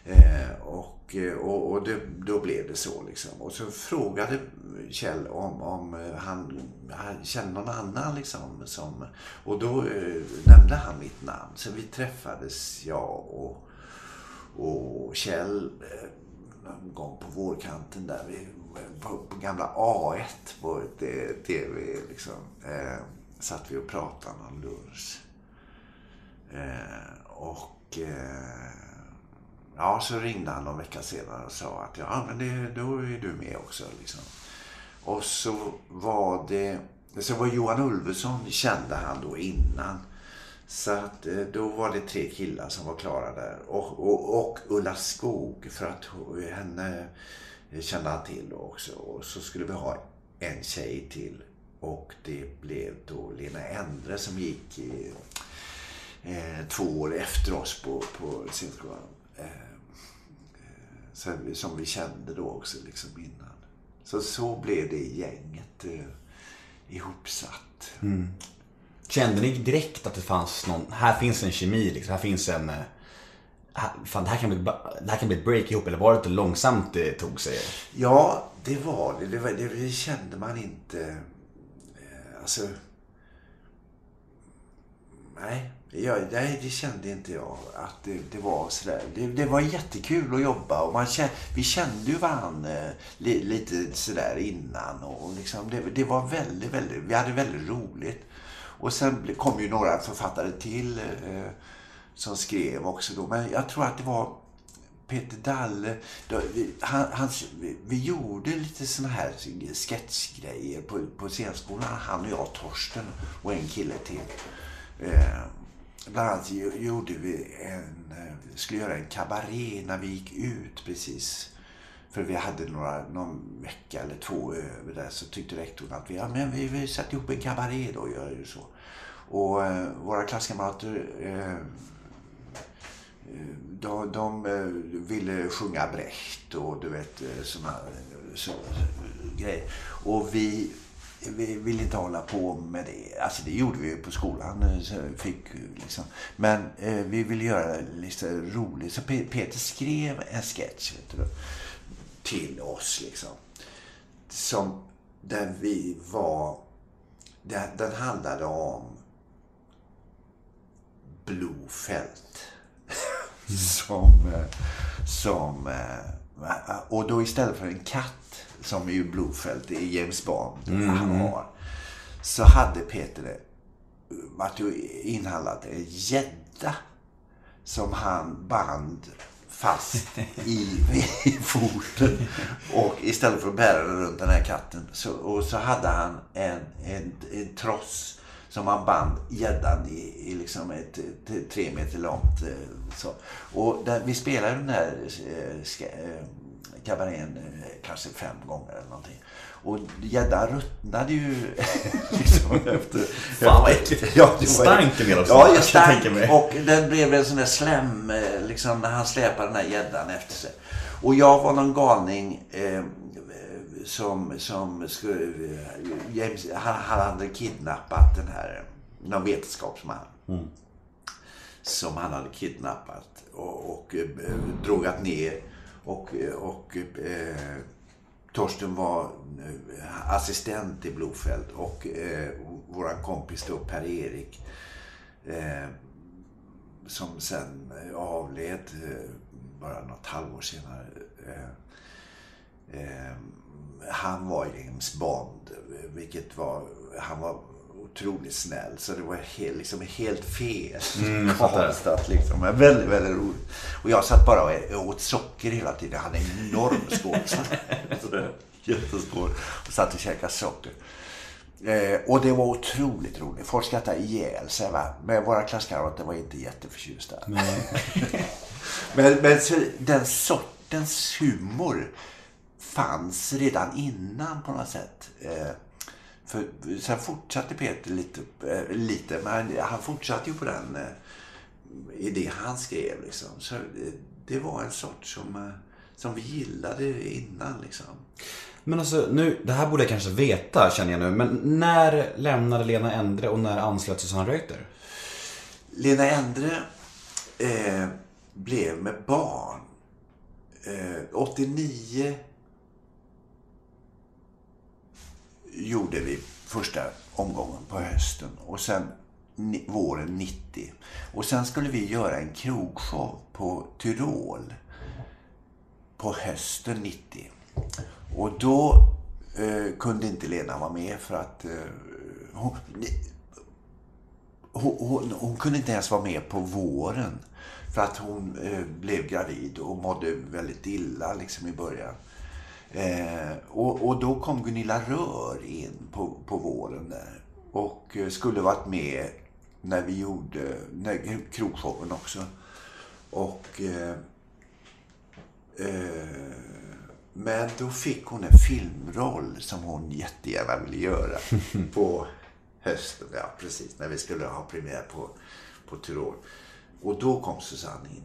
Eh, och och, och det, då blev det så liksom. Och så frågade Kjell om, om han, han kände någon annan liksom. Som, och då eh, nämnde han mitt namn. Så vi träffades, jag och, och Kjell eh, någon gång på vårkanten där. Vi, på, på gamla A1 på ett eh, TV liksom. Eh, satt vi och pratade någon lunch. Eh, och eh, ja, så ringde han någon vecka senare och sa att ja, men det, då är du med också. Liksom. Och så var det, så var Johan Ulveson kände han då innan. Så att eh, då var det tre killar som var klara där. Och, och, och Ulla Skog, för att henne eh, kände han till också. Och så skulle vi ha en tjej till. Och det blev då Lena Endre som gick i, eh, två år efter oss på, på scenskolan. Eh, eh, som vi kände då också liksom innan. Så, så blev det gänget eh, ihopsatt. Mm. Kände ni direkt att det fanns någon, här finns en kemi liksom, här finns en... Eh, här, fan, det här, kan bli, det här kan bli ett break ihop, eller var det lite långsamt det tog sig? Ja, det var det. Det, var, det, kände man inte. Eh, alltså... Nej, jag, nej, det kände inte jag att det, det var sådär. Det, det var jättekul att jobba och man kände, vi kände ju varandra eh, li, lite sådär innan. Och liksom, det, det var väldigt, väldigt, vi hade väldigt roligt. Och sen kom ju några författare till eh, som skrev också då. Men jag tror att det var Peter Dalle, då, vi, han, han, vi, vi gjorde lite såna här sketchgrejer på, på scenskolan. Han och jag, Torsten och en kille till. Eh, bland annat gjorde vi en, eh, skulle göra en kabaré när vi gick ut precis. För vi hade några, någon vecka eller två över där så tyckte rektorn att vi, ja, men vi, vi sätter ihop en kabaré då och gör ju så. Och eh, våra klasskamrater eh, eh de, de eh, ville sjunga Brecht och du vet eh, såna så, grejer. Och vi, vi ville inte hålla på med det. Alltså det gjorde vi ju på skolan. Så fick, liksom. Men eh, vi ville göra det lite roligt. Så Peter skrev en sketch vet du, till oss. Liksom. Som, där vi var... Den, den handlade om Blofeld som, eh, som eh, och då istället för en katt som är ju Blofeld i James Bond han har så hade Peter varit inhandlat en gädda som han band fast i, i foten. Och istället för att bära den runt den här katten så, och så hade han en, en, en tross som han band gäddan i, i liksom ett, ett tre meter långt. Eh, så. Och där, vi spelade den här eh, ska, eh, kabarén eh, kanske fem gånger eller någonting. Och gäddan ruttnade ju liksom efter... Fan, vad äckligt. Ja, det Stank en del också, Ja, det jag stank. Och den blev en sån där slem, eh, liksom när han släpade den här gäddan efter sig. Och jag var någon galning eh, som, som skulle, eh, James, han, han hade kidnappat den här, någon vetenskapsman. Som han hade kidnappat och, och eh, drogat ner. Och, och eh, Torsten var eh, assistent i Blofeld och eh, våran kompis då Per-Erik eh, som sen avled eh, bara något halvår senare. Eh, eh, han var James Bond, vilket var, han var otroligt snäll. Så det var helt, liksom helt fel. Mm. Karlstad, liksom. Men väldigt, väldigt roligt. Och jag satt bara och åt socker hela tiden. Jag hade en enorm skål. Sådär, Jätteskål. Och satt och käkade socker. Eh, och det var otroligt roligt. Folk skrattade ihjäl sig. Va? Men våra klasskamrater var inte jätteförtjusta. men men så, den sortens humor fanns redan innan på något sätt. Eh, för sen fortsatte Peter lite, eh, lite men han fortsatte ju på den eh, idé han skrev. Liksom. Så det var en sort som, eh, som vi gillade innan. Liksom. Men alltså, nu, det här borde jag kanske veta känner jag nu. Men när lämnade Lena Endre och när anslöt Susanne Reuter? Lena Endre eh, blev med barn. Eh, 89 gjorde vi första omgången på hösten och sen våren 90. Och sen skulle vi göra en krogshow på Tyrol på hösten 90. Och då eh, kunde inte Lena vara med för att eh, hon, hon, hon, hon kunde inte ens vara med på våren. För att hon eh, blev gravid och mådde väldigt illa liksom i början. Eh, och, och då kom Gunilla Rör in på, på våren där. Och eh, skulle varit med när vi gjorde när, krogshowen också. Och... Eh, eh, men då fick hon en filmroll som hon jättegärna ville göra på hösten. Ja, precis. När vi skulle ha premiär på, på Tyrol. Och då kom Susanne in.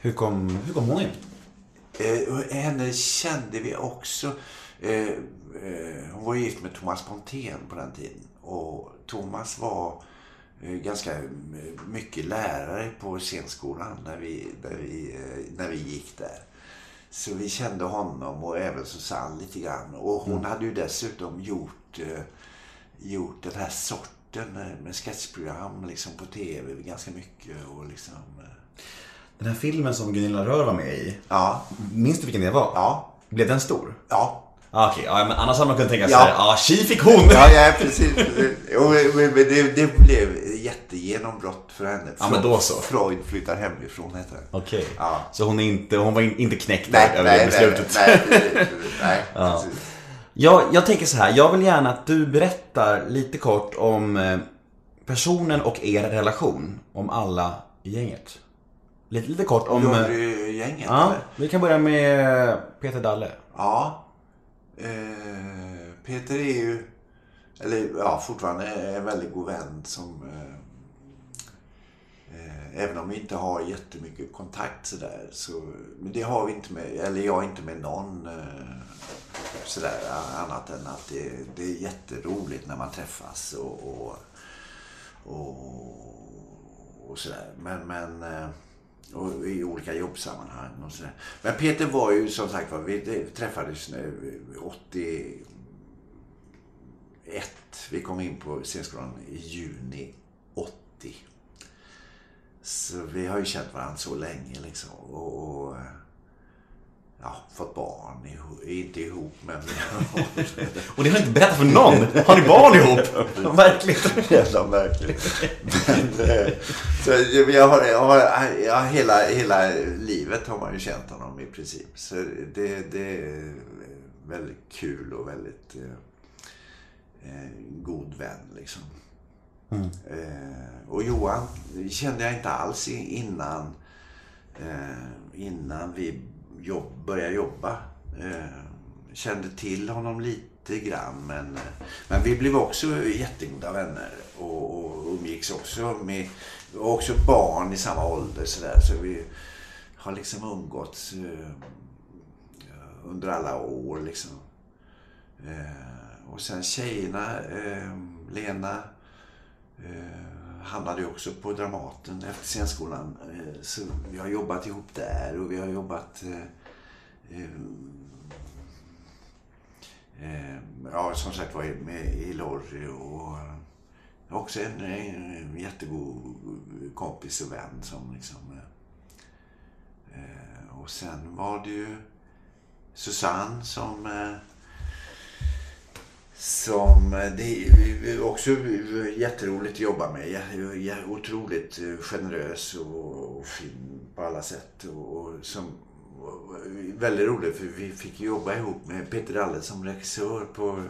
Hur kom, hur kom hon in? Eh, henne kände vi också. Eh, eh, hon var gift med Thomas Pontén på den tiden. Och Thomas var eh, ganska eh, mycket lärare på scenskolan när vi, när, vi, när vi gick där. Så vi kände honom och även Susanne lite grann. Och hon hade ju dessutom gjort, gjort den här sorten med sketchprogram liksom på tv ganska mycket. Och liksom, Den här filmen som Gunilla Rör var med i. ja, Minns du vilken det var? ja, Blev den stor? ja. Ah, Okej, ja, men annars hade man kunnat tänka sig, Ja. ja, ah, tji fick hon! Ja, ja precis. Jo, men- men det, det blev jättegenombrott för henne. Ja, men då så. Freud flyttar hemifrån, heter det. Okej, Ja. så hon, är inte, hon var in, inte knäckt Nej, över nej, det nej, beslutet? nej, nej, nej, precis. Jag, jag tänker så här, jag vill gärna att du berättar lite kort om eh, personen och er relation. Om alla i gänget. Lite, lite kort om... Jurygänget, Ja, eller? vi kan börja med Peter Dalle. Ja. Eh, Peter är ju, eller ja, fortfarande en väldigt god vän som eh, eh, Även om vi inte har jättemycket kontakt sådär. Så, men det har vi inte med, eller jag inte med någon eh, sådär annat än att det, det är jätteroligt när man träffas och, och, och, och sådär. Men, men eh, och i olika jobbsammanhang och sådär. Men Peter var ju som sagt var, vi träffades nu 81. Vi kom in på scenskolan i juni 80. Så vi har ju känt varandra så länge liksom. Och, och ja, fått barn ihop, inte ihop men Och det har inte berättat för någon! Har ni barn ihop? Verkligen. Jävla märkligt. Men, eh, så jag har, jag har, har hela, hela livet har man ju känt honom i princip. Så det, det är väldigt kul och väldigt eh, eh, god vän liksom. Eh, och Johan kände jag inte alls innan, eh, innan vi jobb, började jobba. Eh, kände till honom lite grann. Men, eh, men vi blev också jättegoda vänner och, och umgicks också med och också barn i samma ålder. Så, där. så vi har liksom umgåtts eh, under alla år. Liksom. Eh, och sen tjejerna, eh, Lena eh, hamnade ju också på Dramaten efter scenskolan. Eh, så vi har jobbat ihop där och vi har jobbat eh, eh, ja, som sagt var med i Lorry och också en, en jättegod kompis och vän som liksom... Och sen var det ju Susanne som... Eh, som det är också jätteroligt att jobba med. Otroligt generös och fin på alla sätt. Och som, väldigt roligt för vi fick jobba ihop med Peter Dalle som regissör på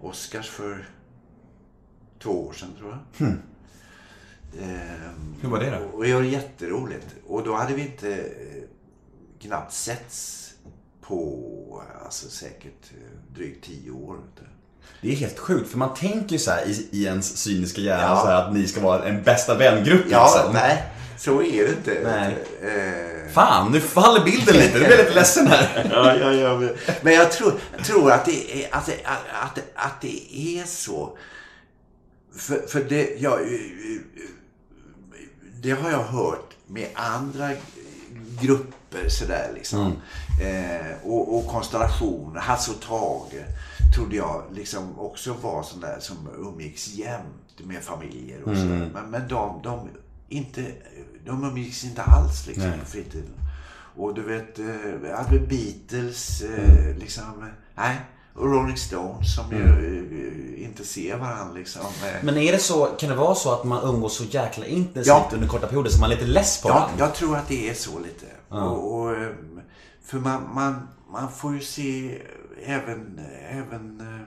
Oscars för två år sedan tror jag. Hmm. Ehm, Hur var det då? Och det var jätteroligt. Och då hade vi inte eh, knappt setts på alltså, säkert eh, drygt tio år. du. Det är helt sjukt, för man tänker ju så här i, i ens cyniska hjärna Ja. så här, att ni ska vara en bästa vängrupp Ja, liksom. nej. Så är det inte. Nej. Eh, Fan, nu faller bilden lite. Nu blir jag lite ledsen här. ja, ja, ja, men, jag tror, tror att, det är, att, det, att, det, att det är så. För, för det, ja, det har jag hört med andra grupper sådär liksom. Eh, och, och konstellationer. Hasse och Tage trodde jag liksom också var sån där som umgicks jämt med familjer och sådär. Men, men de, de, inte, de umgicks inte alls liksom på fritiden. Och du vet, eh, hade Beatles, eh, liksom, nej. Och Rolling Stones som ju eh, inte ser varandra liksom. Men är det så, kan det vara så att man umgås så jäkla intensivt Ja. under korta perioder så man är lite less på Ja, varandra? jag tror att det är så lite. Och, och, ehm, för man, man, man får ju se även, även eh,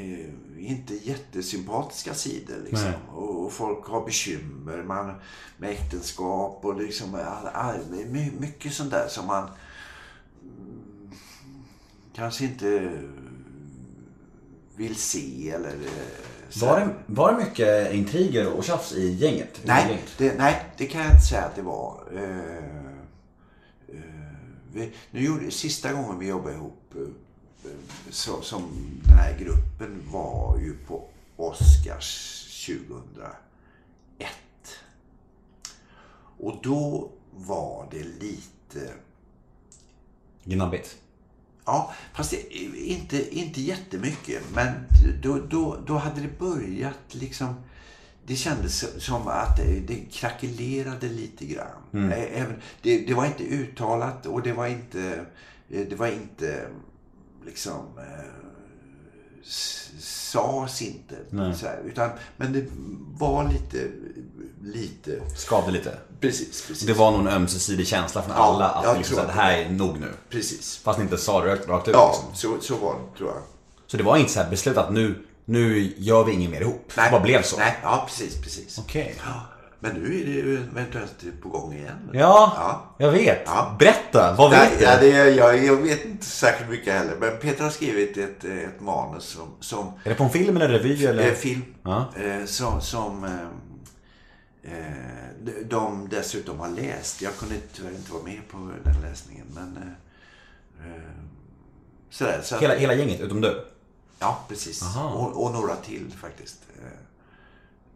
eh, inte jättesympatiska sidor. Liksom. Och, och folk har bekymmer man, med äktenskap och liksom, all, all, my- mycket sånt där som man mm, kanske inte vill se eller eh. Var det, var det mycket intriger och tjafs i gänget? Nej, Gänget? det, nej, det kan jag inte säga att det var. Eh, eh, vi, nu gjorde, sista gången vi jobbade ihop eh, så, som den här gruppen var ju på Oscars 2001. Och då var det lite... Gnabbigt. Ja, fast det, inte, inte jättemycket. Men då, då, då hade det börjat liksom... Det kändes som att det, det krackelerade lite grann. Ä- Även, det, det var inte uttalat och det var inte... Det var inte liksom... Eh, sades inte. Så här, utan, men det var lite... lite Skavde lite. precis, precis. Det var nog en ömsesidig känsla från Ja, alla att liksom, det här är nog nu. Precis. Fast ni inte sa det rakt, ut. Ja, Liksom. så, så var det tror jag. Så det var inte så här beslutat att nu, nu gör vi inget mer ihop. Det bara blev så. Nej, ja precis, precis. Okej. Ja, men nu är det ju eventuellt på gång igen. Ja, Ja. jag vet. Ja. Berätta, vad vet du? ja, det, jag, jag vet inte särskilt mycket heller. Men Peter har skrivit ett, ett manus som, som Är det på en film eller revy eller? eh, film. Ja. Eh, som som eh, de- de dessutom har läst. Jag kunde tyvärr inte vara med på den läsningen. Men sådär. Så Hela, hela gänget, utom du? Ja, precis. Och, och några till faktiskt.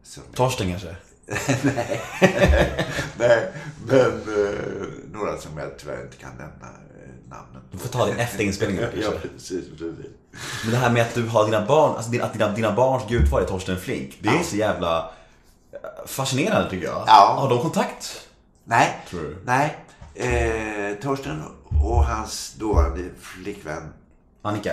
Som- Torsten kanske? Nej, men eh, några som jag tyvärr inte kan nämna eh, namnen Du får ta det efter inspelningen Ja, kanske. precis, precis. Men det här med att du har dina barn, alltså din- att dina, dina barns gudfar är Torsten Flink. Det är Ja. så jävla eh, fascinerande tycker jag. Ja. Har de kontakt? Nej, Tror du? nej. Eh, Torsten och hans dåvarande flickvän. Annika?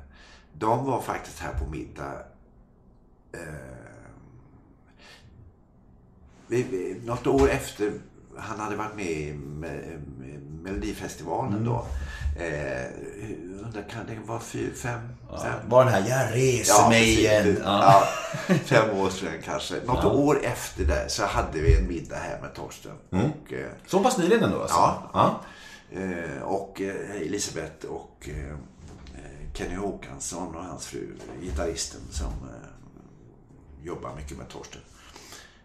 De var faktiskt här på middag. Eh, vi, något år efter han hade varit med i Me- Me- Melodifestivalen då. Eh, kan det vara fyra, fem, fem? Var den här, jag reser mig precis. igen. Ja. fem år sedan kanske. Något år efter det så hade vi en middag här med Torsten. Och, eh, Så pass nyligen ändå alltså? Ja. ja. Eh, och eh, Elisabeth och eh, Kenny Håkansson och hans fru, gitarristen som eh, jobbar mycket med Torsten.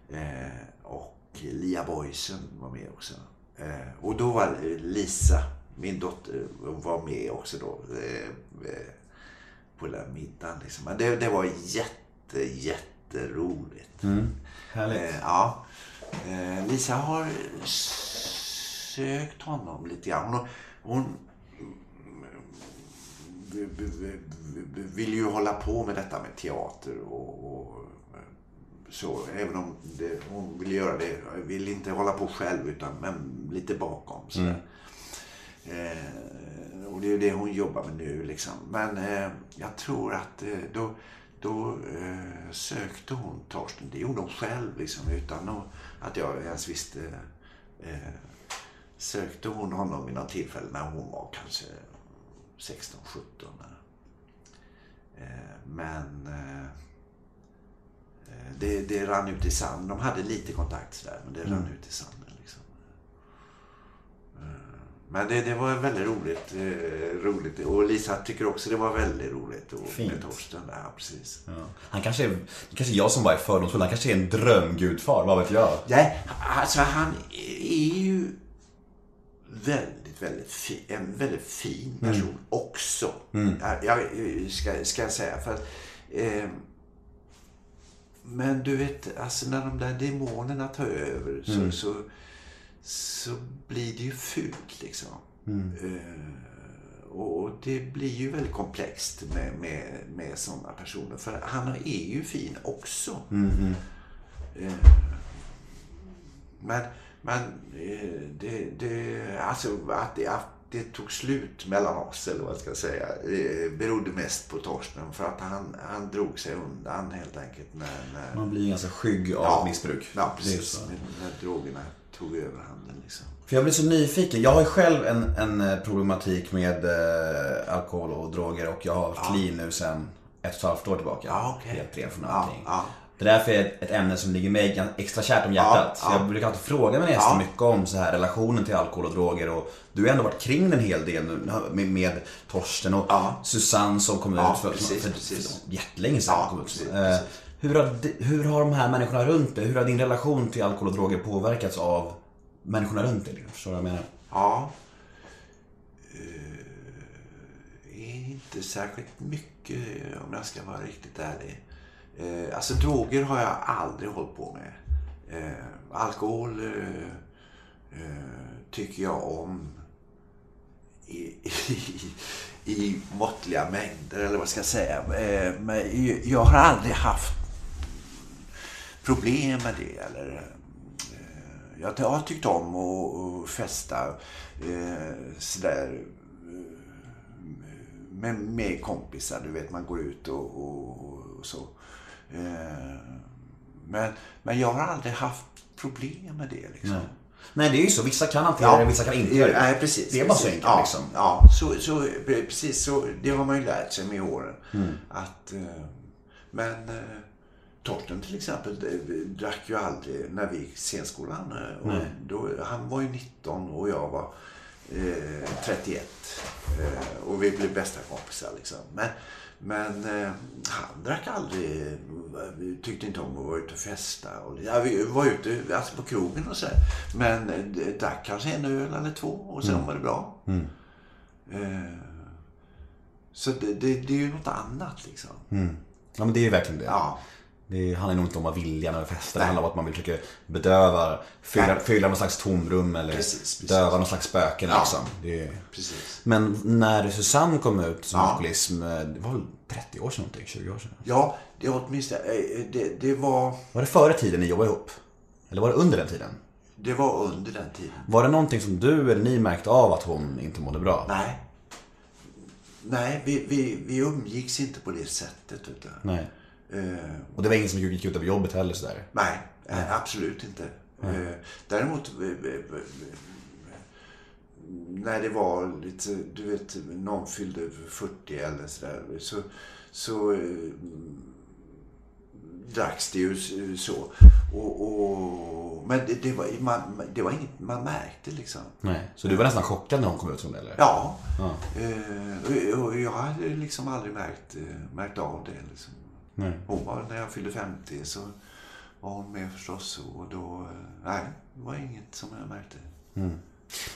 Eh, och Lia Boysen var med också. Eh, och då var Lisa, min dotter, var med också då. På den där middagen. Liksom. Men det, det var jätte, jätteroligt. Härligt. Eh, ja. Lisa har sökt honom lite grann. Hon, hon vill ju hålla på med detta med teater och, och så. Även om det, hon vill göra det. Vill inte hålla på själv utan men lite bakom. Så. Eh, och det är det hon jobbar med nu liksom. Men eh, jag tror att eh, då, då eh, sökte hon Torsten. Det gjorde hon själv liksom utan att, att jag ens visste. Eh, sökte hon honom vid något tillfälle när hon var kanske 16, 17. Eh, men eh, eh, det, det rann ut i sanden. De hade lite kontakt sådär men det rann ut i sanden. Liksom. Men det, det var väldigt roligt, roligt. Och Lisa tycker också det var väldigt roligt. Och Fint. med Torsten där, precis. Ja. Han kanske är, det kanske är jag som bara är fördomsfull. Han kanske är en drömgudfar, vad vet jag? Nej, alltså han är ju väldigt, väldigt fin, en väldigt fin person också. Jag, jag ska, ska jag säga. För att, eh, men du vet, alltså när de där demonerna tar över så, så, så blir det ju fult liksom. Eh, och det blir ju väldigt komplext med, med, med sådana personer. För han är ju fin också. Eh, men men eh, det, det, alltså att det, att det tog slut mellan oss, eller vad jag ska säga, eh, berodde mest på Torsten. För att han, han drog sig undan helt enkelt när, när Man blir ganska skygg av missbruk. Ja, Det är precis. När, när drogerna tog överhanden liksom. För jag blir så nyfiken. Jag har ju själv en, en eh, problematik med eh, alkohol och droger och jag har haft clean nu sedan ett och ett halvt år tillbaka. Ja, okej. Helt ren från Ja, allting. ja. Det är därför är ett, ämne som ligger mig extra kärt om hjärtat. Ja, ja. jag brukar alltid fråga mina gäster Ja. mycket om så här relationen till alkohol och droger. Och du har ändå varit kring en hel del nu med, med Torsten och. Susanne som kom ut för, precis, för, precis. för jättelänge sedan. Ja, precis, Eh, hur, har, hur har de här människorna runt dig, hur har din relation till alkohol och droger påverkats av människorna runt dig? Förstår du vad jag menar? Ja. Eh, inte särskilt mycket om jag ska vara riktigt ärlig. Eh, alltså droger har jag aldrig hållit på med. Eh, alkohol eh, eh, tycker jag om i, i, i måttliga mängder eller vad ska jag säga. Eh, men jag har aldrig haft problem med det. Eller, eh, jag, har tyckt om att att festa eh, sådär eh, med, med kompisar. Du vet, man går ut och, och, och så. Eh, men, men jag har aldrig haft problem med det. Liksom. Nej, det är ju så. Vissa kan hantera det, vissa kan inte göra det. Nej, precis. Det är bara så enkelt ja, liksom. Ja, så, så, precis så. Det har man ju lärt sig med åren. Mm. Att, eh, men eh, Torsten till exempel drack ju aldrig när vi gick scenskolan. Och då, han var ju 19 och jag var eh, 31. Eh, och vi blev bästa kompisar liksom. Men, men eh, han drack aldrig, tyckte inte om att vara ute och festa. Och, ja, vi var ute alltså på krogen och så. Men eh, drack kanske en öl eller två och sen var det bra. Eh, så det, det, det är ju något annat liksom. Ja, men det är ju verkligen det. Ja. Det handlar nog inte om att viljan eller festa. Det Nej. handlar om att man vill försöka bedöva, fylla, Nej. fylla någon slags tomrum eller Precis, precis. döva någon slags spöken Ja. liksom. Det. Precis. Men när Susanne kom ut som Ja. alkoholism, eh, det var väl 30 år sedan någonting? 20 år sedan? Ja, det är åtminstone, eh, det, det, var, Var det före tiden ni jobbade ihop? Eller var det under den tiden? det var under den tiden. Var det någonting som du eller ni märkte av att hon inte mådde bra? Nej. Nej, vi, vi, vi umgicks inte på det sättet. Utan, Nej. Eh, Och det var ingen som gick ut över jobbet heller sådär? nej, eh, absolut inte. Eh, däremot eh, när det var lite, du vet, någon fyllde 40 eller sådär. Så, så dracks det ju så. Och, och, men det, det, var, man, det var inget man märkte liksom. Nej. Så du var nästan chockad när hon kom ut som det eller? Ja. Ja. Och, jag hade liksom aldrig märkt, märkt av det. Liksom. Nej. Hon var, när jag fyllde 50 så var hon med förstås. Och då, nej, det var inget som jag märkte.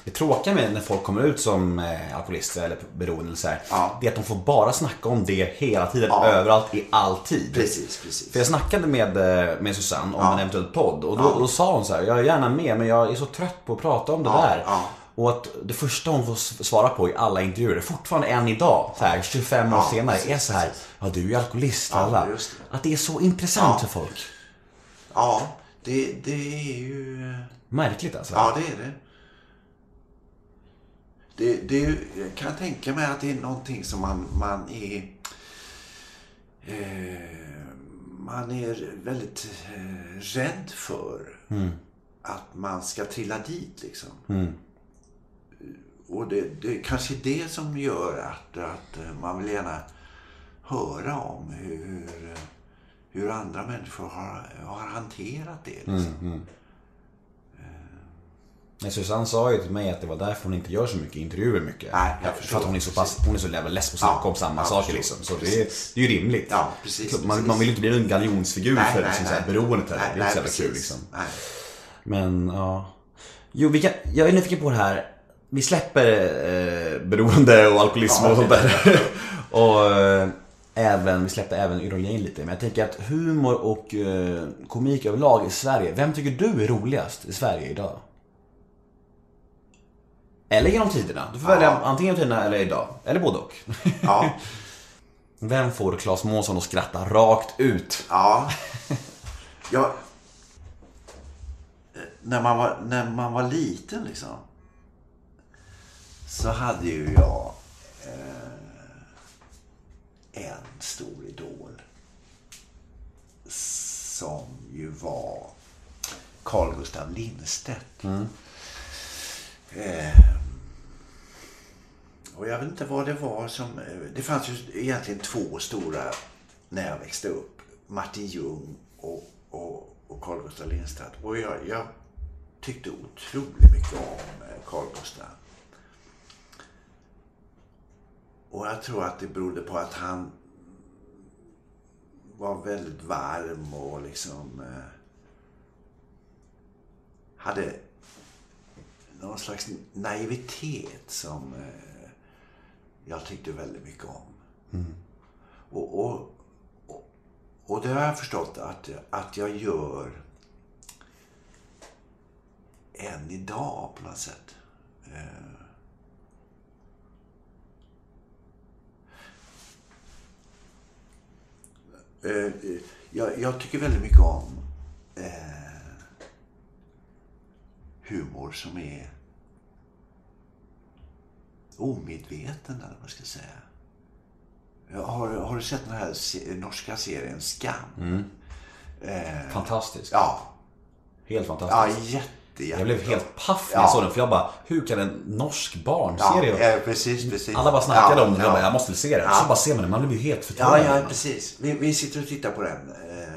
Det tråkiga med när folk kommer ut som eh, alkoholister eller beroende så här, Ja. det är att de får bara snacka om det hela tiden, Ja. överallt, i all tid. Precis, precis. För jag snackade med, eh, med Susanne om Ja. en eventuell podd och då, då sa hon så här, jag är gärna med men jag är så trött på att prata om det där. Ja. Och att det första hon får svara på i alla intervjuer, fortfarande än idag, så här, 25 år Ja, senare, är så här, ja du är alkoholist, Ja, alla. det. Att det är så intressant Ja. för folk. Ja, det, det är ju... Märkligt alltså. Ja, det är det. Det, det är, ju- jag kan tänka mig att det är någonting som man, man är... Eh, man är väldigt eh, rädd för. Att man ska trilla dit liksom. Och det, det kanske är det som gör att, att eh, man vill gärna höra om hur, hur, hur andra människor har, har hanterat det. Liksom. Men Susanne sa ju till mig att det var därför hon inte gör så mycket intervjuer mycket. Nej, jag för förstår. att hon är så pass, hon är så jävla less på att snacka om samma saker liksom. Så det är, det är ju rimligt. Ja, precis, Man, precis. man vill ju inte bli en galjonsfigur Nej, för nej, liksom, så här, nej. beroendet heller. Det är inte så jävla kul liksom. Nej. Men ja. Jo, vi kan, jag är nyfiken på det här. Vi släpper eh, beroende och alkoholism Ja, och sånt där. och eh, även, vi släppte även ironin lite. Men jag tänker att humor och eh, komik överlag i Sverige. Vem tycker du är roligast i Sverige idag? Eller genom tiderna. Du får välja antingen genom tiderna eller idag. Eller både och. Ja, Vem får Claes Månsson att skratta rakt ut? ja. Jag, när, man var, när man var liten liksom. Så hade ju jag eh, en stor idol. Som ju var Carl Gustav Lindstedt. Eh, och jag vet inte vad det var som... eh, Det fanns ju egentligen två stora när jag växte upp. Martin Ljung och, och, och Carl Gustaf Lindstedt. Och jag, jag tyckte otroligt mycket om eh, Carl Gustaf. Och jag tror att det berodde på att han var väldigt varm och liksom eh, hade någon slags naivitet som eh, jag tyckte väldigt mycket om. Och, och, och, och det har jag förstått att, att jag gör än idag på något sätt. Eh, eh, jag, jag tycker väldigt mycket om eh, humor som är omedveten eller vad man ska säga. Har, har du sett den här se- norska serien Skam? Eh, Fantastiskt. ja, Helt ja, fantastiskt. Jag blev helt paff när jag Ja. såg den, för jag bara, hur kan en norsk barnserie... Ja, ja, precis, precis. Alla bara snackade Ja, om den, jag ja. bara, jag måste se den. Ja. Så bara ser man den, man blir ju helt Ja, förtrollad. ja, precis. Vi, vi sitter och tittar på den eh,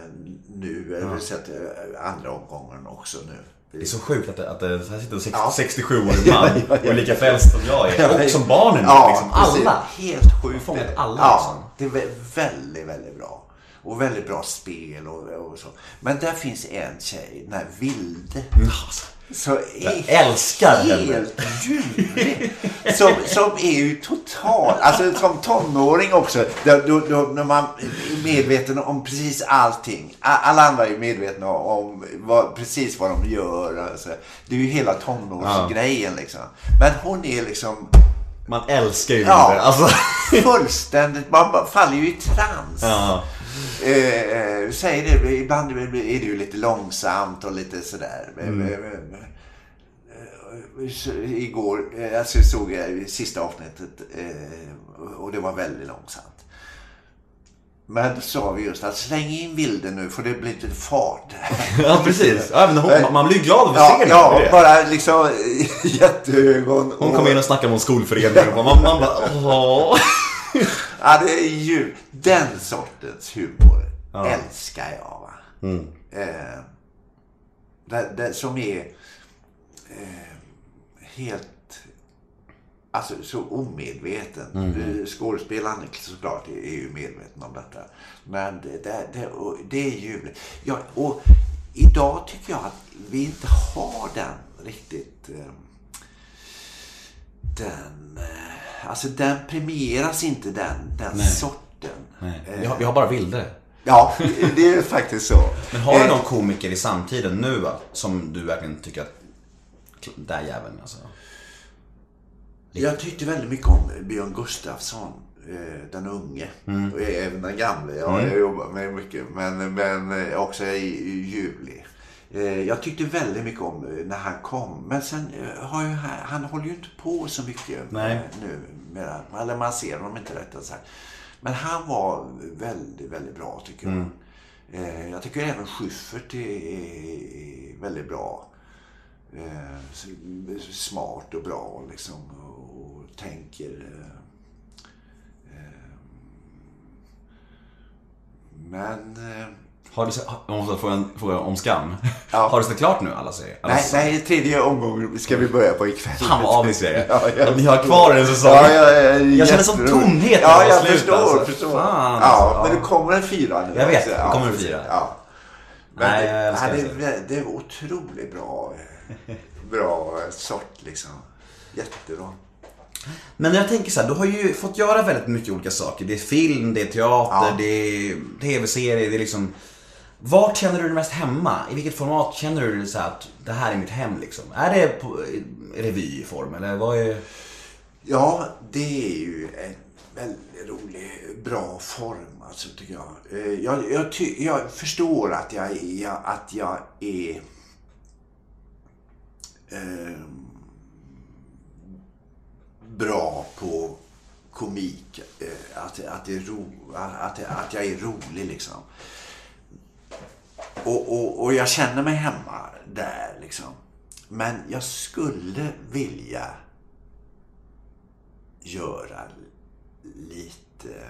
nu. Ja. Vi har sett eh, andra omgången också nu. Det är så sjukt att, det- att det, här sitter en sex- Ja. 67-årig man och är lika frälst som jag är. Och som barnen. Ja, liksom. Alla. Helt sjukt. Fångat alla, Ja, liksom. det är vä- väldigt, väldigt bra. Och väldigt bra spel och, och så. Men där finns en tjej, den här Vilde. Alltså, Så Jag älskar henne. Helt ljuvlig. Som, som är ju total, alltså som tonåring också. Då, då, då, när man är medveten om precis allting. Alla andra är medvetna om vad, precis vad de gör. Alltså. Det är ju hela tonårsgrejen liksom. Men hon är liksom Man älskar ju Ja. Alltså. fullständigt, man faller ju i trans. Ja. Eh, eh, säger det, ibland är det ju lite långsamt och lite sådär. Mm. Eh, så Igår, eh, alltså såg jag sista avsnittet och det var väldigt långsamt. Men då sa vi just att släng in bilden nu för det blir lite fart. ja, precis. Ja, hon, man blir ju glad av att Ja, se ja det. bara liksom jätteögon. Hon kom in och snackade om skolföreningen och man, man bara åh. Ja, det är ju den sortens humor älskar jag. Va? Mm. Eh, det, det som är eh, helt Alltså så omedveten. Mm. Skådespelaren såklart är, är ju medveten om detta. Men det, det, det, det är ljuvligt. Ja, och idag tycker jag att vi inte har den riktigt. Eh, den, eh, alltså den premieras inte den, den sorten. Nej, vi, har, vi har bara Vilde. Ja, det är faktiskt så. Men har du Eh, någon komiker i samtiden nu va, som du verkligen tycker att där jäveln alltså. Jag tyckte väldigt mycket om Björn Gustafsson, eh, den unge. Mm. Och även den gamle. Ja, jag jobbar med mycket. Men, men eh, också är ljuvlig. Eh, Jag tyckte väldigt mycket om eh, när han kom. Men sen eh, har ju han, han håller ju inte på så mycket Nej. nu. Med, eller man ser honom inte rättare sagt. Men han var väldigt, väldigt bra tycker jag. Eh, Jag tycker även Schyffert är, väldigt bra. Smart och bra liksom. Och tänker... Men... Har du sett, jag måste få en fråga om Skam. Ja. Har du sett klart nu alla serier? Alla Nej, säsonger? nej, tredje omgången ska vi börja på ikväll. Fan vad avig serie. Ja, ja. Att ni har kvar en säsong. Ja, ja, ja, Jag känner sån tomhet när Ja, jag slut, förstår. alltså. förstår. Fan, ja, alltså, men ja. det kommer en fyra nu. Jag vet, också. det kommer en fyra. Ja. Men Nej, det, jag ja, det, är- det är otroligt bra, bra sort liksom. Jättebra. Men jag tänker så här, du har ju fått göra väldigt mycket olika saker. Det är film, det är teater, Ja. det är tv-serier, det är liksom... Vart känner du dig mest hemma? I vilket format känner du dig så att det här är mitt hem liksom? Är det på i revyform eller vad är... Ja, det är ju en väldigt rolig, bra form alltså tycker jag. Eh, jag, jag, ty, jag förstår att jag, jag, att jag är eh, bra på komik. Eh, att, att, det är ro, att, att jag är rolig liksom. Och, och, och jag känner mig hemma där liksom. Men jag skulle vilja göra lite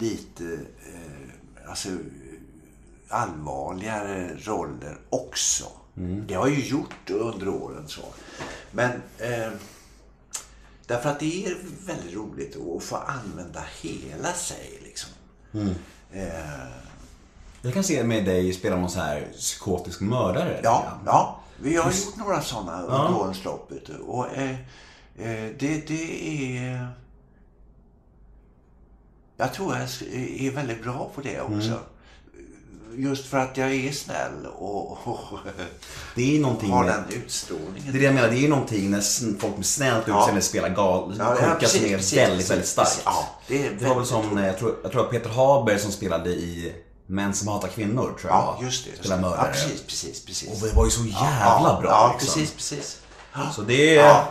lite eh, alltså allvarligare roller också. Det har jag ju gjort under åren så. Men eh, därför att det är väldigt roligt att få använda hela sig liksom. Eh, Jag kan se med dig spela någon så här psykotisk mördare. Ja, ja. Vi har gjort några sådana under årens lopp. Och, eh, eh, det, det är... Jag tror jag är väldigt bra på det också. Just för att jag är snäll och, och Det är någonting har den utstrålningen. Det är det jag menar, det är någonting när folk med snällt Ja. utseende spelar gal, Ja, ja, sjuka precis, som är precis, väldigt, precis, väldigt starkt. Ja, det Det var väl som, jag tror, jag tror att Peter Haber som spelade i Män som hatar kvinnor, tror jag Ja, just det. Det. mördare. Ja, precis, precis, precis. Och det var ju så jävla ja, bra Ja, liksom. precis, precis. Så det är... Ja.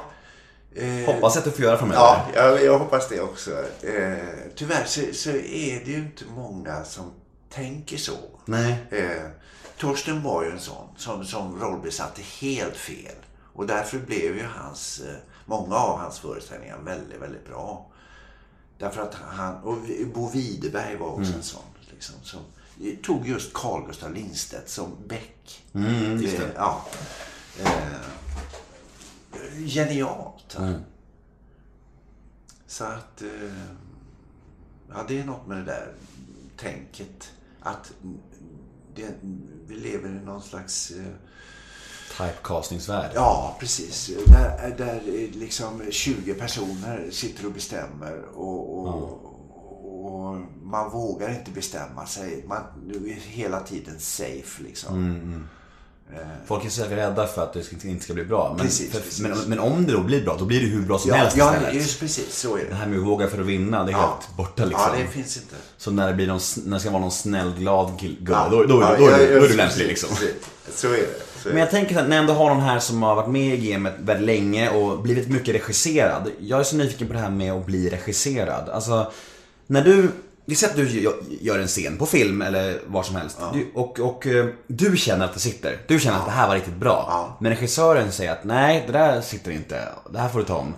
Eh, Hoppas att du får göra framöver. Ja, jag, jag hoppas det också. Eh, tyvärr så, så är det ju inte många som tänker så. Nej. Eh, Torsten var ju en sån som, som rollbesatte helt fel. Och därför blev ju hans, eh, många av hans föreställningar väldigt, väldigt bra. Därför att han, och Bo Widerberg var också en sån. Liksom, som tog just Carl Gustaf Lindstedt som Beck. Mm. Eh, ja. Eh, genialt. va? Så att, eh, ja det är något med det där tänket. Att det, vi lever i någon slags, eh, Typecastingsvärld. ja precis, där, där eh, liksom 20 personer sitter och bestämmer och, och, och man vågar inte bestämma sig. Man är hela tiden safe liksom. Folk är så rädda för att det inte ska bli bra. Men, Precis, för, precis. Men, men om det då blir bra, då blir det hur bra som Ja, helst ja istället. just precis, så är Det det. här med att våga för att vinna, det är Ja. helt borta liksom. Ja, det finns inte. Så när det, blir någon, när det ska vara någon snäll, glad kill- gubbe, Ja, då, då, ja, då, du- ja, då är du lämplig liksom. Så är det. Så är Men jag tänker att när jag ändå har någon här som har varit med i gamet väldigt länge och blivit mycket regisserad. Jag är så nyfiken på det här med att bli regisserad. Alltså, när du, vi säger att du gö- gör en scen på film eller var som helst. Du, och, och eh, du känner att det sitter. Du känner att det här var riktigt bra. Ja. Men regissören säger att nej, det där sitter inte. Det här får du ta om.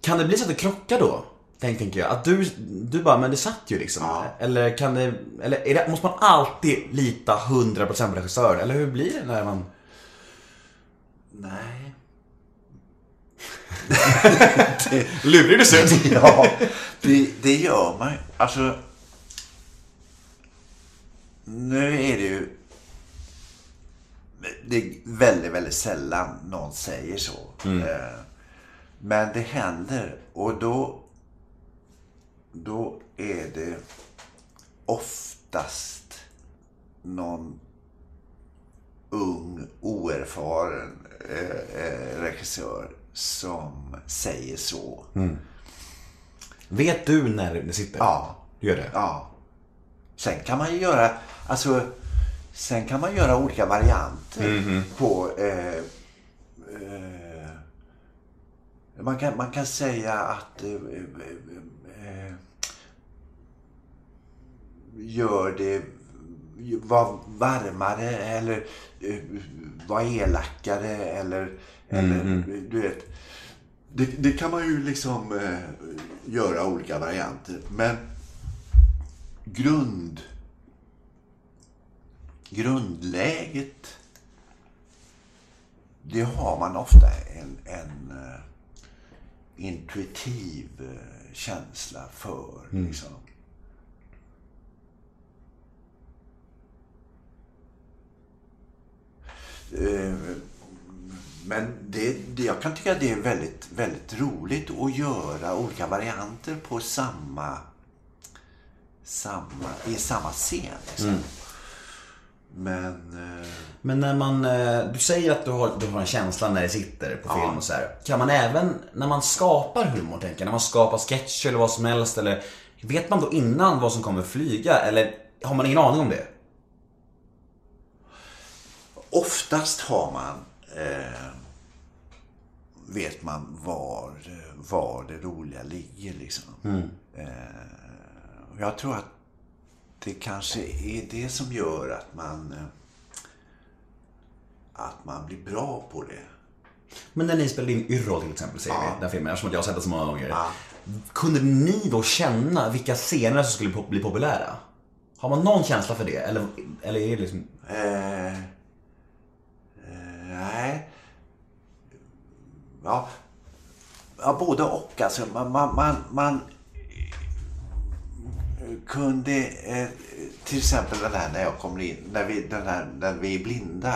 Kan det bli så att det krockar då? Tänk, tänker jag. Att du, du bara, men det satt ju liksom. Ja. Eller kan det, eller det, måste man alltid lita 100% på regissören? Eller hur blir det när man... Nej. Lurig du ser ut. Ja, det, det gör man. Alltså, nu är det ju det är väldigt, väldigt sällan någon säger så. Eh, Men det händer och då, då är det oftast någon ung, oerfaren eh, eh, regissör som säger så. Vet du när det sitter? Ja. Du gör det? Ja. Sen kan man ju göra, alltså, sen kan man göra olika varianter på, eh, eh, man, kan, man kan säga att eh, eh, gör det, var varmare eller eh, var elakare eller, eller du vet. Det, det kan man ju liksom eh, göra olika varianter. Men grund grundläget det har man ofta en, en eh, intuitiv eh, känsla för. Liksom. Eh, Men det, det, jag kan tycka att det är väldigt, väldigt roligt att göra olika varianter på samma, samma i samma scen. Liksom. Men eh, Men när man, eh, du säger att du har, du har en känsla när det sitter på film och så här. Kan man även, när man skapar humor, tänker jag, när man skapar sketcher eller vad som helst eller Vet man då innan vad som kommer flyga eller har man ingen aning om det? oftast har man eh, vet man var, var det roliga ligger. Liksom. Eh, och jag tror att det kanske är det som gör att man eh, att man blir bra på det. Men när ni spelade in Yrrol till exempel, säger vi, den filmen, eftersom jag har sett den så många gånger. Ja. Kunde ni då känna vilka scener som skulle bli populära? Har man någon känsla för det? Eller, eller är det liksom... Eh, eh, nej. Ja, ja, både och. Alltså, man, man, man, man kunde eh, till exempel den här när jag kommer in, när vi, den här, när vi är blinda.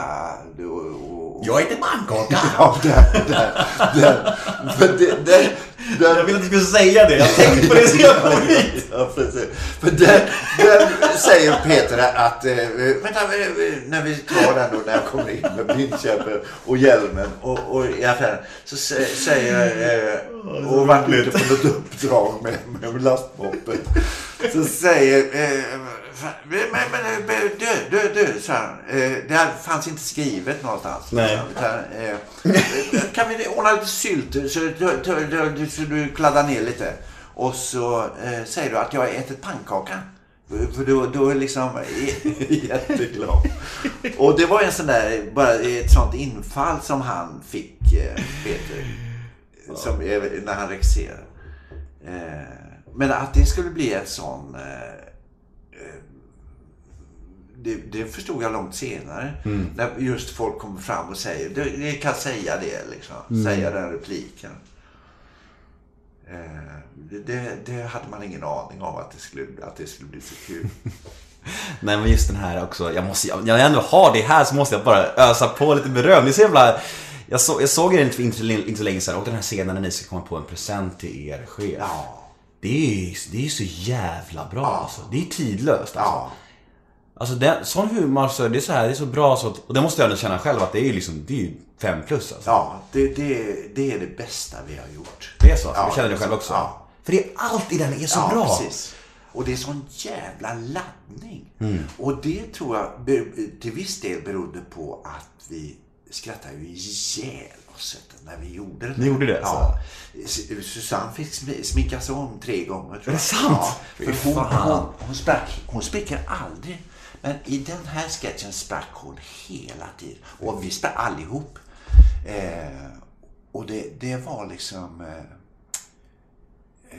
Och, och, Jag heter Pannkaka! Ja, där, där, där. För det, där, där, Jag ville att du skulle säga det, jag har tänkt på det sen jag kom hit! Ja, precis. Där, där säger Peter att, eh, vänta, eh, när vi tar den då, när jag kommer in med blindkäppen och hjälmen och, och i affären, så sä- säger, eh, och varit ute på något uppdrag med, med lastmoppen, så säger, eh, men, men, men du, du, du, sa han, eh, det här fanns inte skrivet någonstans. Nej. Utan, eh, kan vi ordna lite sylt så, du- du- du- så du kladdar ner lite? Och så eh, säger du att jag har ätit pannkaka. För då, då är liksom jätteglad. Och det var en sån där, bara ett sånt infall som han fick, eh, Peter. Som, eh, när han regisserade. Men att det skulle bli en sån... eh, eh, Det, det förstod jag långt senare. När just folk kommer fram och säger, "Du, ni kan säga det liksom. Säga den repliken. Eh, Det, det, det hade man ingen aning om att det skulle, att det skulle bli så kul. Nej men just den här också, jag måste, jag, när jag ändå har det här så måste jag bara ösa på lite beröm. Det är så jävla... Jag, så, jag såg er inte, inte, inte länge sedan och den här scenen när ni ska komma på en present till er chef. Ja. Det är, det är så jävla bra alltså. Det är tidlöst alltså. Ja. Alltså den, sån humor, så, det är så här, det är så bra så att, Och det måste jag ändå känna själv att det är ju liksom, det är ju fem plus alltså. Ja, det, det, det är det bästa vi har gjort. Det är så? Ja, du känner det själv också? Ja. För det är allt i den är så ja, bra. precis. Och det är sån jävla laddning. Mm. Och det tror jag till viss del berodde på att vi skrattade ju ihjäl du, när vi gjorde det. Ni gjorde det, Ja. Su- Susanne fick smi- sminkas om tre gånger. Tror jag. Är det sant? Ja, för hon, hon, hon, sprack, hon spricker aldrig. Men i den här sketchen sprack hon hela tiden. Och vi sprack allihop. Eh, och det, det var liksom... Eh,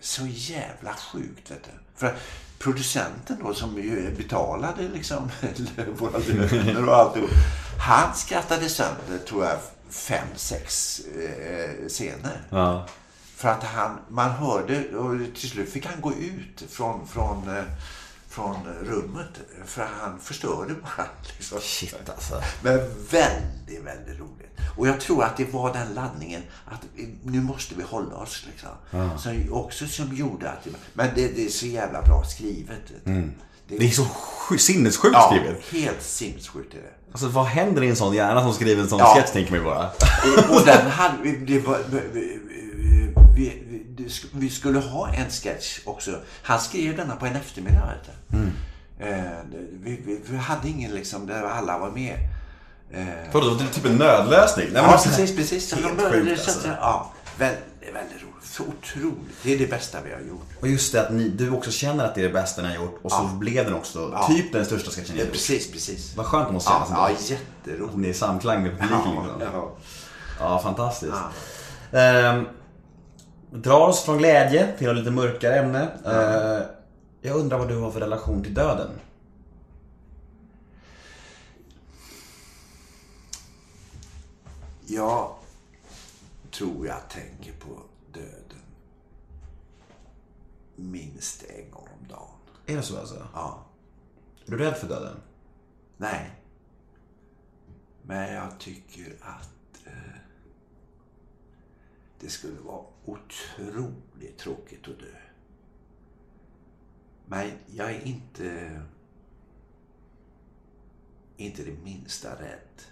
så jävla sjukt. Vet du. För producenten då som ju betalade liksom våra löner och alltihop. Han skrattade sönder tror jag fem, sex eh, scener. Ja. För att han, man hörde och till slut fick han gå ut från, från, eh, från rummet. För han förstörde bara. Liksom. Shit alltså. Men väldigt, väldigt roligt. Och jag tror att det var den laddningen att nu måste vi hålla oss. Liksom. Som också som gjorde att det, Men det, det är så jävla bra skrivet. vet du. Det är så sj- sinnessjukt ja, skrivet. helt sinnessjukt är det. Alltså vad händer i en sån hjärna som skriver en sån Ja. sketch tänker man ju bara. Och, den hade, det var, vi, vi, vi, skulle ha en sketch också. Han skrev denna på en eftermiddag. Du. Eh, vi, vi, hade ingen liksom där alla var med. Eh, Vadå, det är typ en nödlösning? Nej, Ja, precis, precis. Helt sjukt, alltså. Ja, väldigt, väldigt roligt. Så otroligt. Det är det bästa vi har gjort. Och just det att ni, du också känner att det är det bästa ni har gjort och så Ja. blev den också Ja. typ den största sketchen ni Ja, har gjort. precis, precis. Vad skönt det måste Ja, kännas ja ändå. jätteroligt. Att ni är i samklang med publiken. liksom. Ja, Ja, fantastiskt. Ehm, drar oss från glädje till ett lite mörkare ämne. Ehm, jag undrar vad du har för relation till döden? Jag tror jag tänker på döden minst en gång om dagen. Är det så alltså? Ja. Är du rädd för döden? Nej. Men jag tycker att eh, det skulle vara otroligt tråkigt att dö. Men jag är inte, inte det minsta rädd.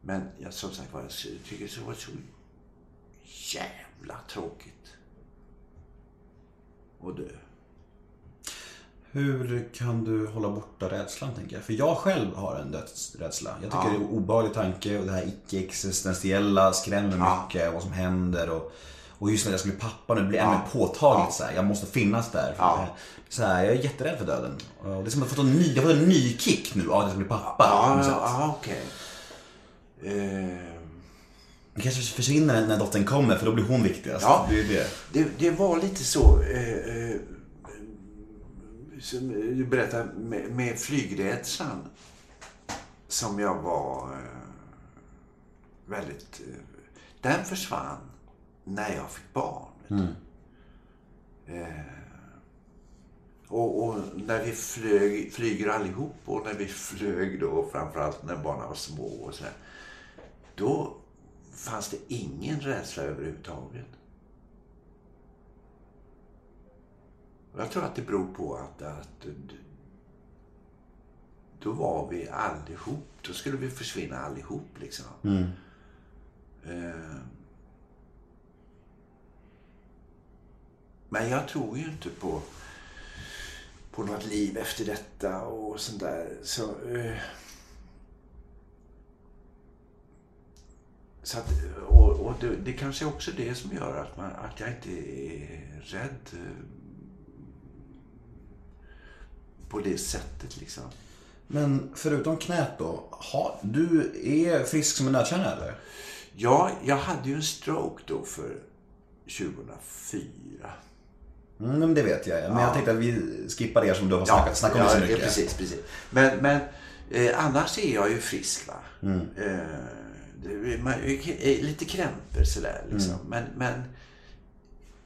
Men jag, som sagt var, jag tycker det skulle vara så jävla tråkigt att dö. Hur kan du hålla borta rädslan tänker jag? För jag själv har en dödsrädsla. Jag tycker det är en obehaglig tanke och det här icke-existentiella skrämmer Ja. mycket. och Vad som händer och, och just när jag ska bli pappa nu det blir ännu Ja. mer påtagligt Ja. så här. Jag måste finnas där. Ja. det. Så här, jag är jätterädd för döden. Och det är som att jag har fått en ny, jag har fått en ny kick nu av att jag ska bli pappa. Ja, sätt. ja okej. Eh, Det kanske försvinner när- dottern kommer för då blir hon viktigast. Ja. Det är det. det, det var lite så, eh, eh, som du berättade, med, med flygrädslan som jag var eh, väldigt... Eh, den försvann när jag fick barn. du. Eh, och, och när vi flög, flyger allihop och när vi flög då, framförallt när barnen var små och så här, då fanns det ingen rädsla överhuvudtaget. Jag tror att det beror på att, att då var vi allihop, då skulle vi försvinna allihop liksom. Eh, Men jag tror ju inte på, på något liv efter detta och sånt där. Så, så att, och, och det, det kanske är också det som gör att, man, att jag inte är rädd eh, på det sättet liksom. Men förutom knät då, ha, du är frisk som en nötkärna eller? Ja, jag hade ju en stroke då för 2004. Mm, det vet jag. Men jag tänkte att vi skippar det som du har snackat, snackat om ja, så ja, mycket. precis, precis. Men, men eh, annars är jag ju frisk va. Mm. Eh, man, är lite krämpor sådär liksom. Mm. Men, men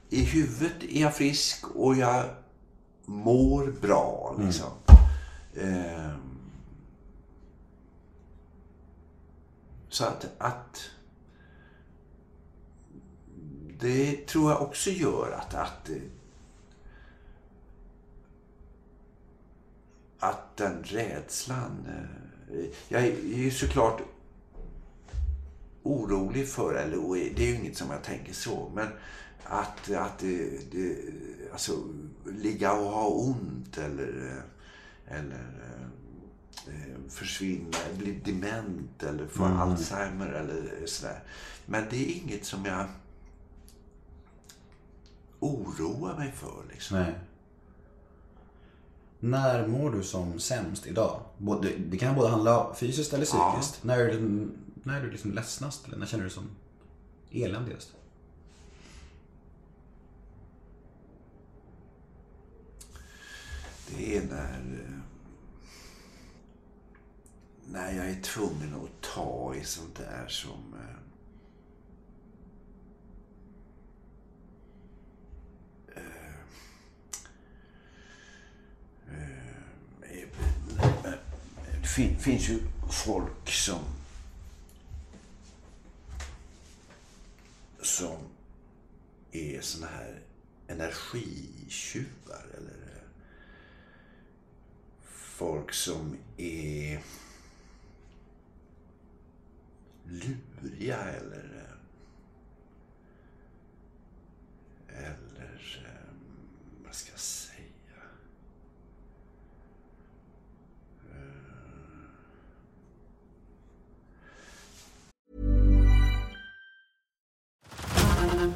i huvudet är jag frisk och jag mår bra Mm. liksom. Eh, så att, att det tror jag också gör att, att att den rädslan... eh, Jag är ju såklart orolig för, eller det är ju inget som jag tänker så, men att, att det, det, alltså, ligga och ha ont eller, eller eh, försvinna, bli dement eller få Alzheimer eller sådär. Men det är inget som jag oroar mig för. Liksom. Nej. När mår du som sämst idag? Både, det kan både handla fysiskt eller psykiskt. När är du, när är du liksom ledsnast? Eller när känner du dig som eländigast? Det är när, eh, när jag är tvungen att ta i sånt där som... Eh, eh, det finns ju folk som som är såna här energitjuvar eller folk som är luriga eller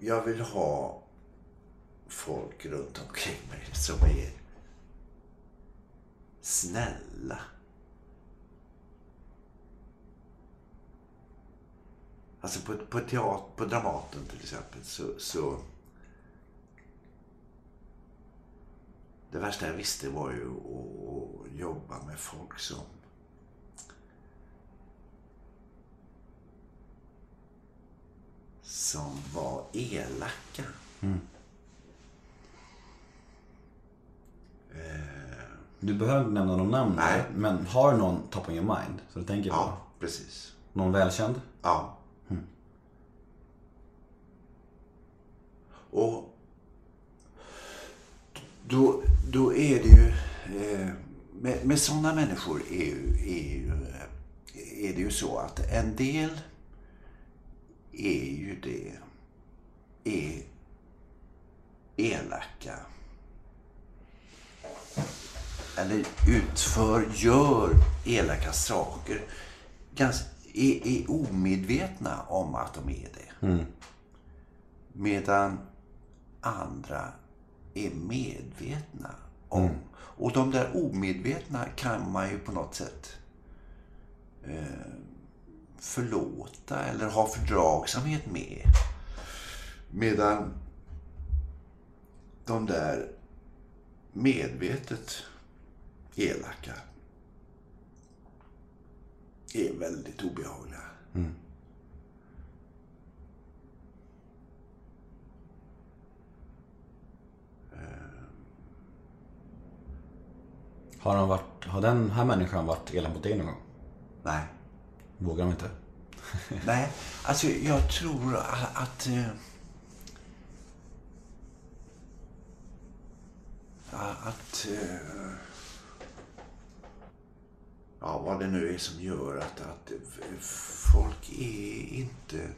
Jag, vill ha folk runt omkring mig som är snälla. Alltså på, på, teater, på Dramaten till exempel så, så... Det värsta jag visste var ju att, att jobba med folk som som var elaka. Du behöver inte nämna någon namn Nej. men har någon top of your mind? Så du tänker på? Ja, precis. Någon välkänd? Ja. Och då, då är det ju... Eh, med, med sådana människor är, ju, är, ju, eh, är det ju så att en del är ju det... Är elaka. Eller utför, gör elaka saker. Ganska, är, är omedvetna om att de är det. Medan andra är medvetna om. Och de där omedvetna kan man ju på något sätt eh, förlåta eller ha fördragsamhet med. Medan de där medvetet elaka är väldigt obehagliga. Har, han varit, har den här människan varit elak mot dig någon gång? Nej. Vågar de inte? Nej, alltså jag tror att... att eh, att... eh, Ja, vad det nu är som gör att, att folk är inte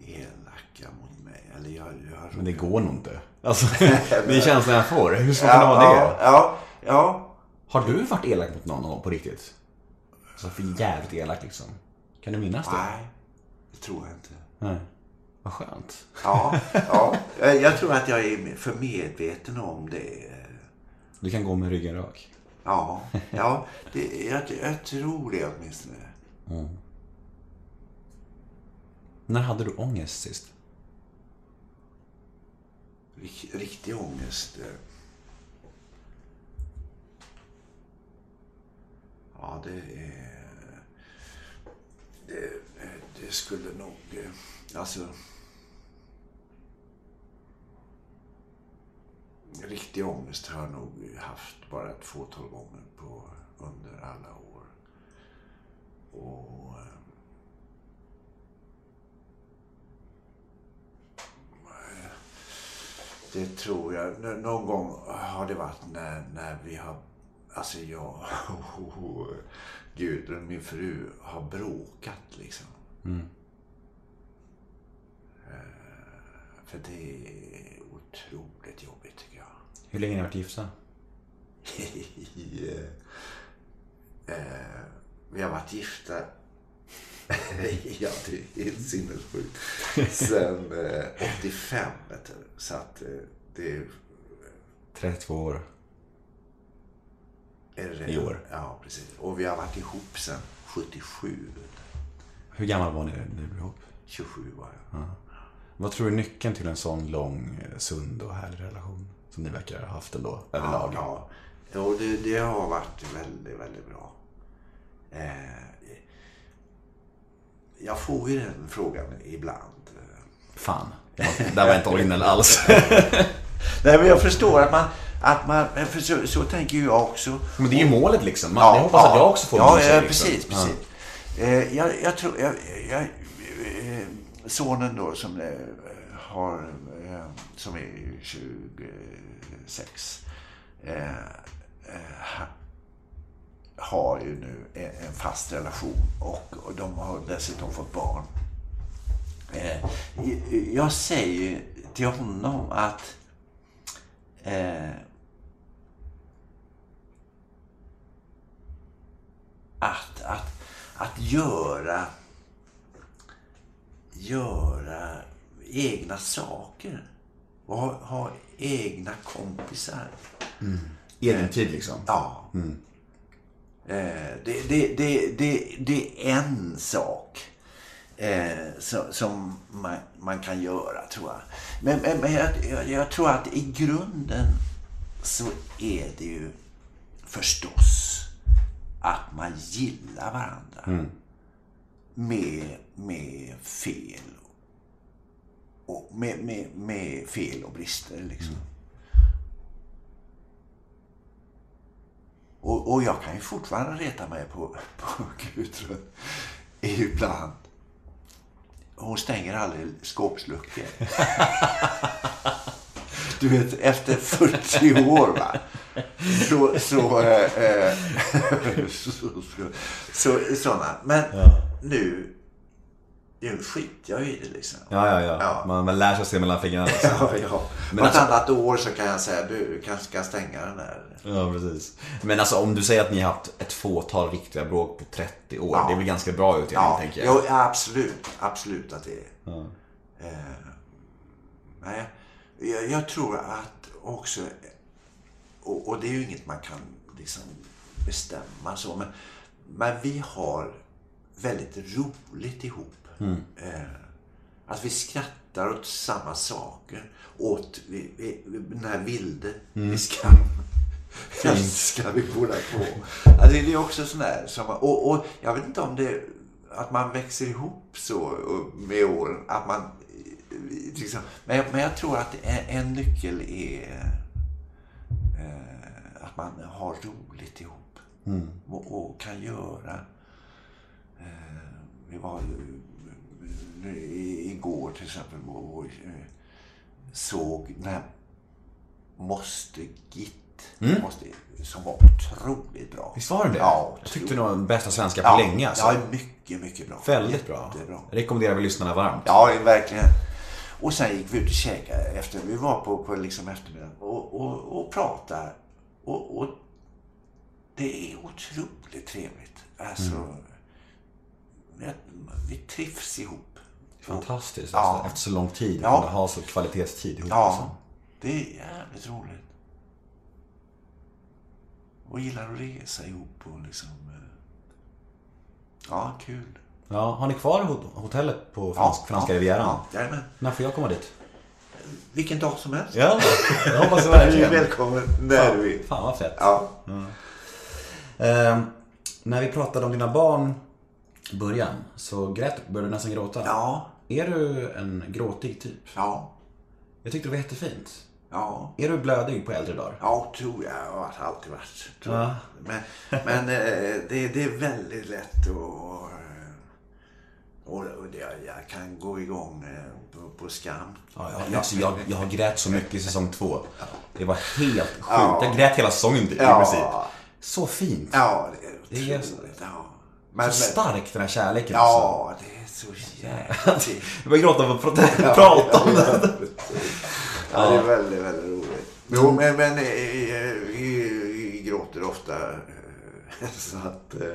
elaka mot mig. Eller jag... jag Men det går nog inte. Alltså, det är känslan jag får. Hur svårt kan det vara det? ja, ja, ja. Har du varit elak mot någon gång på riktigt? Alltså för jävligt elak liksom. Kan du minnas det? Nej, det tror jag inte. Nej. Vad skönt. Ja, ja. Jag tror att jag är för medveten om det. Du kan gå med ryggen rak. Ja, ja det, jag, jag tror det åtminstone. När hade du ångest sist? Rik, riktig ångest. eh. Ja, det är... Det, det skulle nog... Eh, alltså... Riktig ångest har jag nog haft bara ett fåtal gånger på, under alla år. Och... Eh, det tror jag. Någon gång har det varit när, när vi har... Alltså jag och Gudrun, min fru, har bråkat liksom. Eh, För det är otroligt jobbigt tycker jag. Hur länge har ni varit gifta? Eh, eh, vi har varit gifta ja, det är helt sinnessjukt. Sen eh, 85, vet du. Så att eh, det är... 32 år. Är det I år. Ja, precis. Och vi har varit ihop sen 77. vet du. Hur gammal var ni när ni blev ihop? 27 var jag. Vad tror du är nyckeln till en sån lång, eh, sund och härlig relation? Som ni verkar ha haft ändå, överlag. Ja, ja. Och det, det har varit väldigt, väldigt bra. Eh, jag får ju den frågan ibland. Fan. Ja, det där var inte originell alls. Nej, men jag förstår att man... Att man för så, så tänker ju jag också. Men det är ju målet liksom. Man, jag hoppas att jag också får Ja, min tjej, ja liksom. precis, precis. Eh, jag, jag tror... Jag, jag, eh, sonen då som eh, har... Eh, som är 26. Eh, eh, ha- har ju nu en, fast relation och, och de har dessutom fått barn. Eh, jag säger till honom att eh, att, att, att göra göra egna saker och ha, ha egna kompisar. Egen tid liksom. Ja. Eh, det, det, det, det, det är en sak eh, så, som man, man kan göra, tror jag. Men, men, men jag, jag, jag tror att i grunden så är det ju förstås att man gillar varandra. Med, med fel. Och med, med, med fel och brister liksom. Och, och jag kan ju fortfarande reta mig på, på Gudrun ibland. Hon stänger aldrig skåpsluckor. Du vet, efter 40 år va. Så, så, eh, så, så, så, sådana. Men nu, nu skiter jag i det liksom. Ja, ja, ja. Ja. Man, man lär sig att se mellan fingrarna. Liksom. Ja, ja. Men Vartannat alltså- år så kan jag säga, du kanske ska stänga den där. Ja, precis. Men alltså om du säger att ni har haft ett fåtal riktiga bråk på 30 år. Ja. Det är väl ganska bra utdelning, Ja, tänker jag. jo, ja, absolut. Absolut att det är. Eh, nej, jag, jag tror att också, och, och det är ju inget man kan liksom bestämma så, men, men vi har väldigt roligt ihop. Eh, att vi skrattar åt samma saker. Åt vi, vi, den här vilde. Vi ska, älskar vi båda två. Ja, det är också sån där som, och, och jag vet inte om det att man växer ihop så med åren. Att man, eh, liksom, men, jag- men jag tror att en, en nyckel är eh, att man har roligt ihop. och, och kan göra. Eh, vi var i- igår till exempel eh, såg den här Måste Git. Måste, som var otroligt bra. Visst var den det? Ja, jag tyckte det var den bästa svenska på ja, länge alltså. Ja, mycket, mycket bra. Väldigt bra. Jättebra. Rekommenderar vi lyssnarna varmt. Ja, verkligen. Och sen gick vi ut och käkade efter. Vi var på, på liksom eftermiddagen och, och, och pratade. Och, och det är otroligt trevligt. Alltså, vi, vi trivs ihop. Fantastiskt Ja. alltså, efter så lång tid. Ja. Kunna ha så kvalitetstid ihop. Ja, Alltså. det är jävligt roligt. Och gillar att resa ihop och liksom... eh, Ja, kul. Ja, har ni kvar hot- hotellet på Ja, fransk, franska ja, rivieran? Ja, jajamän. När får jag komma dit? Vilken dag som helst. Ja, jag hoppas Du är verkligen. välkommen när du vill. Fan vad fett. Ja. Eh, när vi pratade om dina barn början så grät, började du nästan gråta. Ja. Är du en gråtig typ? Ja. Jag tyckte det var jättefint. Ja. Är du blödig på äldre dagar? Ja, tror jag. Jag har alltid varit. Ja. Men, men eh, det, det är väldigt lätt att... Och, jag kan gå igång eh, på, på skam. Ja, jag, alltså, jag, jag har grät så mycket i säsong två. Det var helt sjukt. Ja. Jag grät hela säsongen i princip. Så fint. Ja, det är Det är. Men, Så stark den här kärleken. Ja, det är så jävligt. Jag börjar gråta av att prata, prata om det. Ja, det är väldigt, väldigt roligt. Jo, men, men eh, vi, vi gråter ofta. eh, Så att, eh,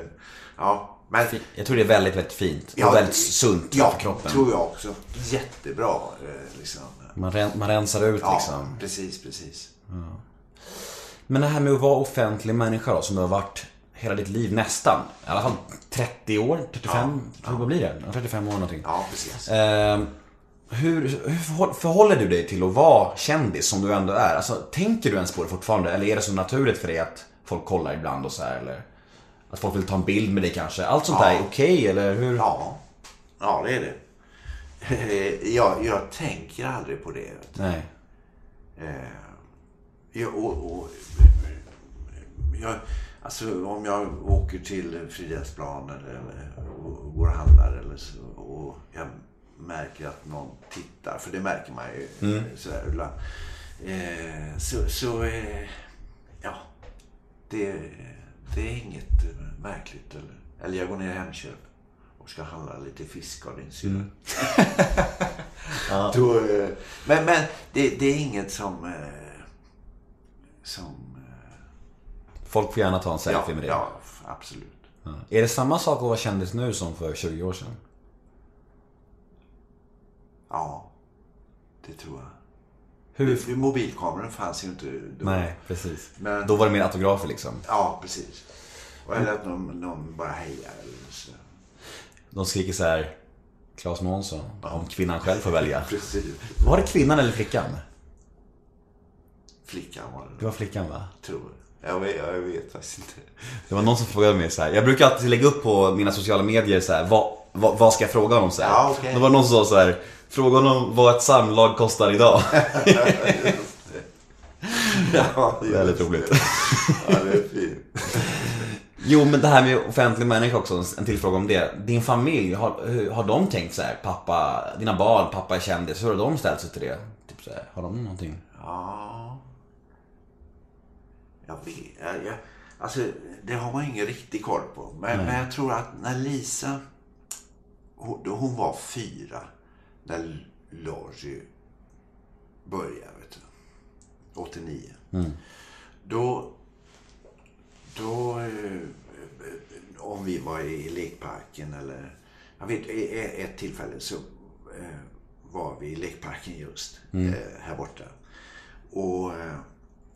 ja. Men, Jag tror det är väldigt, väldigt fint. Ja, och väldigt sunt ja, för kroppen. tror jag också. Jättebra, eh, liksom. Man, ren, man rensar ut Ja, liksom. precis, precis. Men det här med att vara offentlig människa då, som du har varit hela ditt liv nästan. I alla fall 30 år, 35, tror vad blir det? Ja, 35 år någonting. Ja, precis. Eh, hur, hur förhåll- förhåller du dig till att vara kändis som du ändå är? Alltså, tänker du ens på det fortfarande? Eller är det så naturligt för dig att folk kollar ibland och så här? Eller att folk vill ta en bild med dig kanske? Allt sånt där är okej, eller hur? Ja, ja det är det. Jag, jag tänker aldrig på det. Nej. Eh, jag, och, och, jag, alltså om jag åker till Fridhemsplan eller, eller och går och handlar eller så, och jag märker att någon tittar, för det märker man ju sådär ibland. Eh, så, så eh, ja, det, det är inget eh, märkligt. Eller, eller jag går ner i Hemköp och ska handla lite fisk av din syrra. Då, eh, men men det, det är inget som... eh, som eh, Folk får gärna ta en selfie ja, med dig. ja, absolut. Ja. Är det samma sak att vara kändis nu som för 20 år sedan? Ja, det tror jag. Hur? Mobilkameran fanns ju inte då. Nej, precis. Men- Då var det mer autografer liksom. Ja, precis. Och eller att någon, någon bara hejar eller så. De skriker så här Claes Månsson, om kvinnan själv får välja. Precis. Var det kvinnan eller flickan? Flickan var det. Det var flickan va? Tror jag. Vet, jag vet faktiskt inte. Det var någon som frågade mig så här. Jag brukar alltid lägga upp på mina sociala medier så här. Vad, vad, vad ska jag fråga honom så här? Ja, okej. Då var det någon som sa så här. Fråga honom vad ett samlag kostar idag. Ja, det är roligt. Ja, det är fint. Jo, men det här med offentlig människa också, en till fråga om det. Din familj, har, har de tänkt så här, pappa, dina barn, pappa är kändis, hur har de ställt sig till det? Typ så här, har de någonting? Ja. Jag vet. Jag, alltså, det har man ingen riktig koll på. Men, men jag tror att när Lisa... Hon, då hon var fyra när Lorry började. Vet du. 89. Då... Då... eh, Om vi var i lekparken eller... Jag vet, ett tillfälle så eh, var vi i lekparken just. Eh, här borta. Och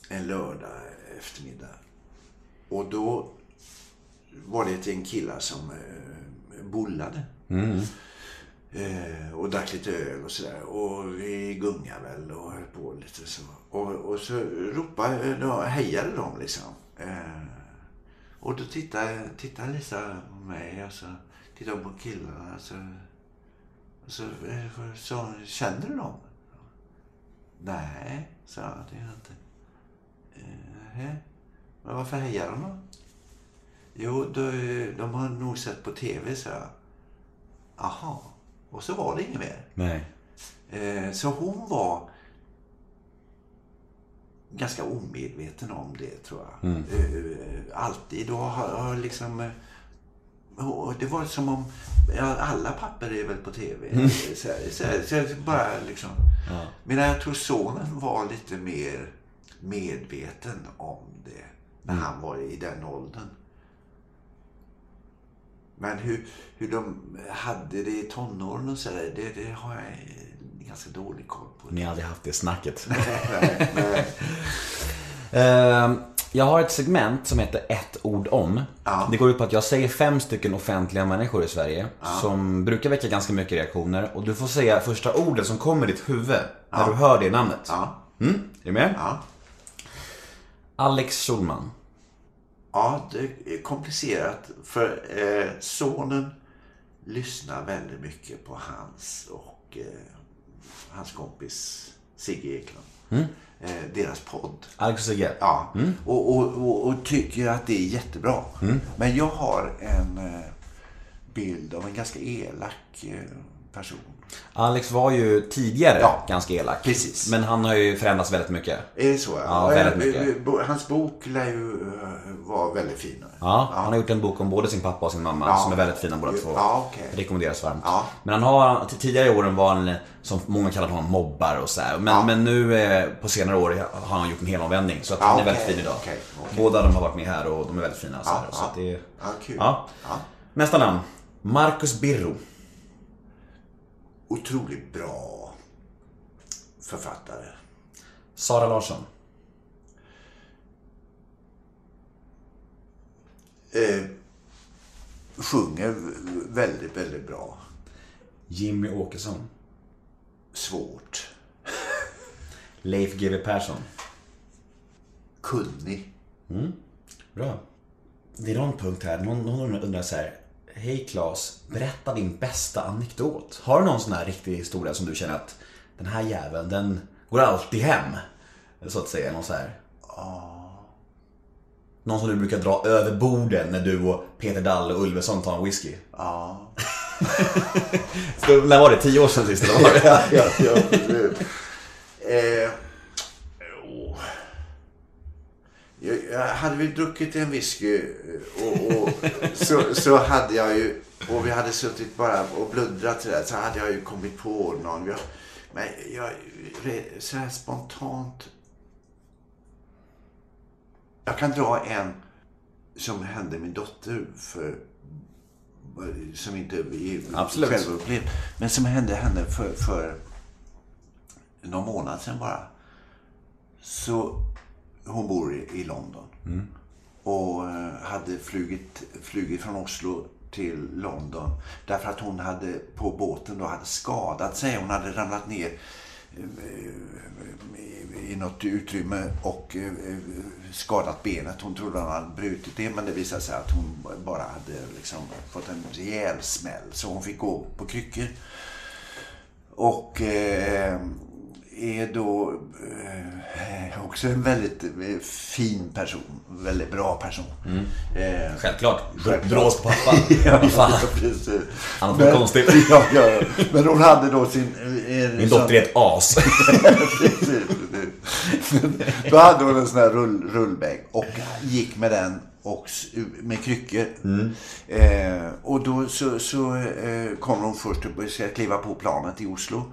en lördag eftermiddag. Och då var det ett gäng killar som eh, bollade. Eh, och drack lite öl och sådär. Och vi gungade väl och höll på lite så. Och, och så ropade, då hejade de liksom. Eh, och då tittade, tittade Lisa på mig och så tittade på killarna. Så, och så eh, sa hon, känner du dem? Nej, sa jag. Det gör jag inte. Men varför hejar de då? Jo, de, de har nog sett på tv, så jag. Aha. Och så var det inget mer. Nej. Eh, så hon var ganska omedveten om det, tror jag. Eh, alltid. Och har, har liksom... eh, och det var som om... Ja, alla papper är väl på tv. Så, här, så, så här, bara liksom... Men jag tror sonen var lite mer medveten om det när han var i den åldern. Men hur, hur de hade det i tonåren och sådär, det, det har jag ganska dålig koll på. Ni har aldrig haft det snacket. Ehm, jag har ett segment som heter ett ord om. Ja. Det går ut på att jag säger fem stycken offentliga människor i Sverige som brukar väcka ganska mycket reaktioner. Och du får säga första ordet som kommer i ditt huvud när du hör det namnet. Ja. Mm? Är du med? Alex Schulman. Ja, det är komplicerat. För eh, sonen lyssnar väldigt mycket på hans och eh, hans kompis Sigge Eklund. Eh, deras podd. Alex och Sigge. Ja, och, och, och, och tycker att det är jättebra. Men jag har en eh, bild av en ganska elak eh, person. Alex var ju tidigare Ja. ganska elak. Precis. Men han har ju förändrats väldigt mycket. Är det så? Ja, väldigt mycket. Eh, Hans bok lär ju eh, vara väldigt fin. Ja, han har gjort en bok om både sin pappa och sin mamma Ja. som är väldigt fina båda två. Ja, okej. Rekommenderas varmt. Ja. Men han har, tidigare i åren var han, som många kallar honom, mobbar och så här. Men, Ja. men nu eh, på senare år har han gjort en hel omvändning. Så att Ja, han är väldigt fin idag. okej. Båda de har varit med här och de är väldigt fina. Så, här, Ja, så ja. det. Ja, kul. Ja. Ja. Nästa namn. Marcus Birro. Otroligt bra författare. Sara Larsson. Eh, sjunger väldigt, väldigt bra. Jimmy Åkesson. Svårt. Leif GW Persson. Kunnig. Bra. Det är någon punkt här. Någon, någon undrar så här. Hej Claes, berätta din bästa anekdot. Har du någon sån här riktig historia som du känner att den här jäveln, den går alltid hem? Så att säga, någon så här. Någon som du brukar dra över borden när du och Peter Dalle och Ulveson tar en whisky. Ja. Så, när var det? Tio år sedan sist eller vad var det? ja, ja, ja, precis. eh, åh. Jag, jag hade vi druckit en whisky eh, och, och så, så hade jag ju, och vi hade suttit bara och blundrat till det så hade jag ju kommit på någon. Jag, men jag, så här spontant. Jag kan dra en som hände min dotter för som inte är självupplevd. Men som hände henne för, för någon månad sedan bara. Så hon bor i, i London. Och eh, hade flugit, flugit från Oslo till London. Därför att hon hade på båten då hade skadat sig. Hon hade ramlat ner eh, i- något utrymme och eh, skadat benet. Hon trodde hon hade brutit det men det visade sig att hon bara hade liksom fått en rejäl smäll. Så hon fick gå på kryckor. Och eh, är då eh, också en väldigt eh, fin person. Väldigt bra person. Eh, Självklart. Brås pappa. ja, fan. precis. Han har fått konstigt. Ja, ja. Men hon hade då sin... eh, Min dotter är ett as. Precis, precis. Då hade hon en sån här rull, rullbäng och gick med den och med kryckor. Eh, och då så, så eh, kommer hon först och ska kliva på planet i Oslo.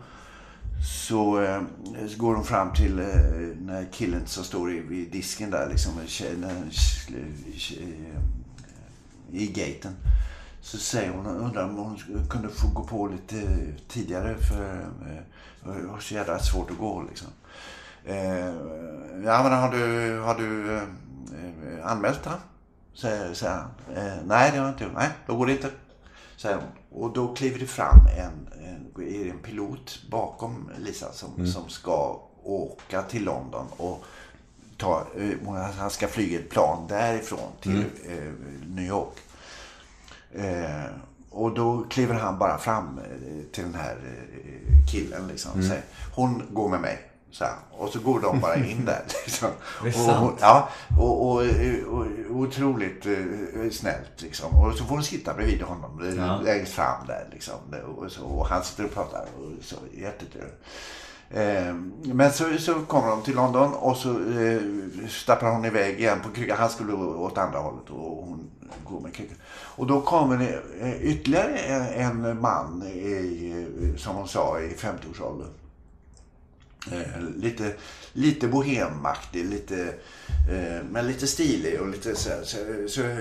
Så, eh, så går hon fram till eh, den här killen som står vid disken där liksom. Eh, eh, I gaten. Så säger hon, undrar om hon kunde få gå på lite tidigare för eh, jag har så jävla svårt att gå liksom. Ja men har du, har du anmält han? Säger, säger han. Nej det har jag inte gjort. Nej, då går det inte. Hon. Och då kliver det fram en, en, en pilot bakom Lisa som, som ska åka till London och ta, eh, han ska flyga ett plan därifrån till eh, New York. Eh, och då kliver han bara fram eh, till den här eh, killen liksom. och Säger, hon går med mig. Så här. Och så går de bara in där. Liksom. Det är och, sant. hon- ja, och, och, och, och otroligt eh, snällt liksom. Och så får hon sitta bredvid honom eh, Ja. längst fram där liksom. Och, så, och han sitter och pratar och så jättetrevligt. Eh, men så, så kommer de till London och så eh, stapplar hon iväg igen på kryckan. Han skulle åt andra hållet och hon går med kryckan. Och då kommer det eh, ytterligare en, en man i, som hon sa i 50-årsåldern. Eh, lite, lite bohemaktig, lite, eh, men lite stilig och lite så, så, så eh,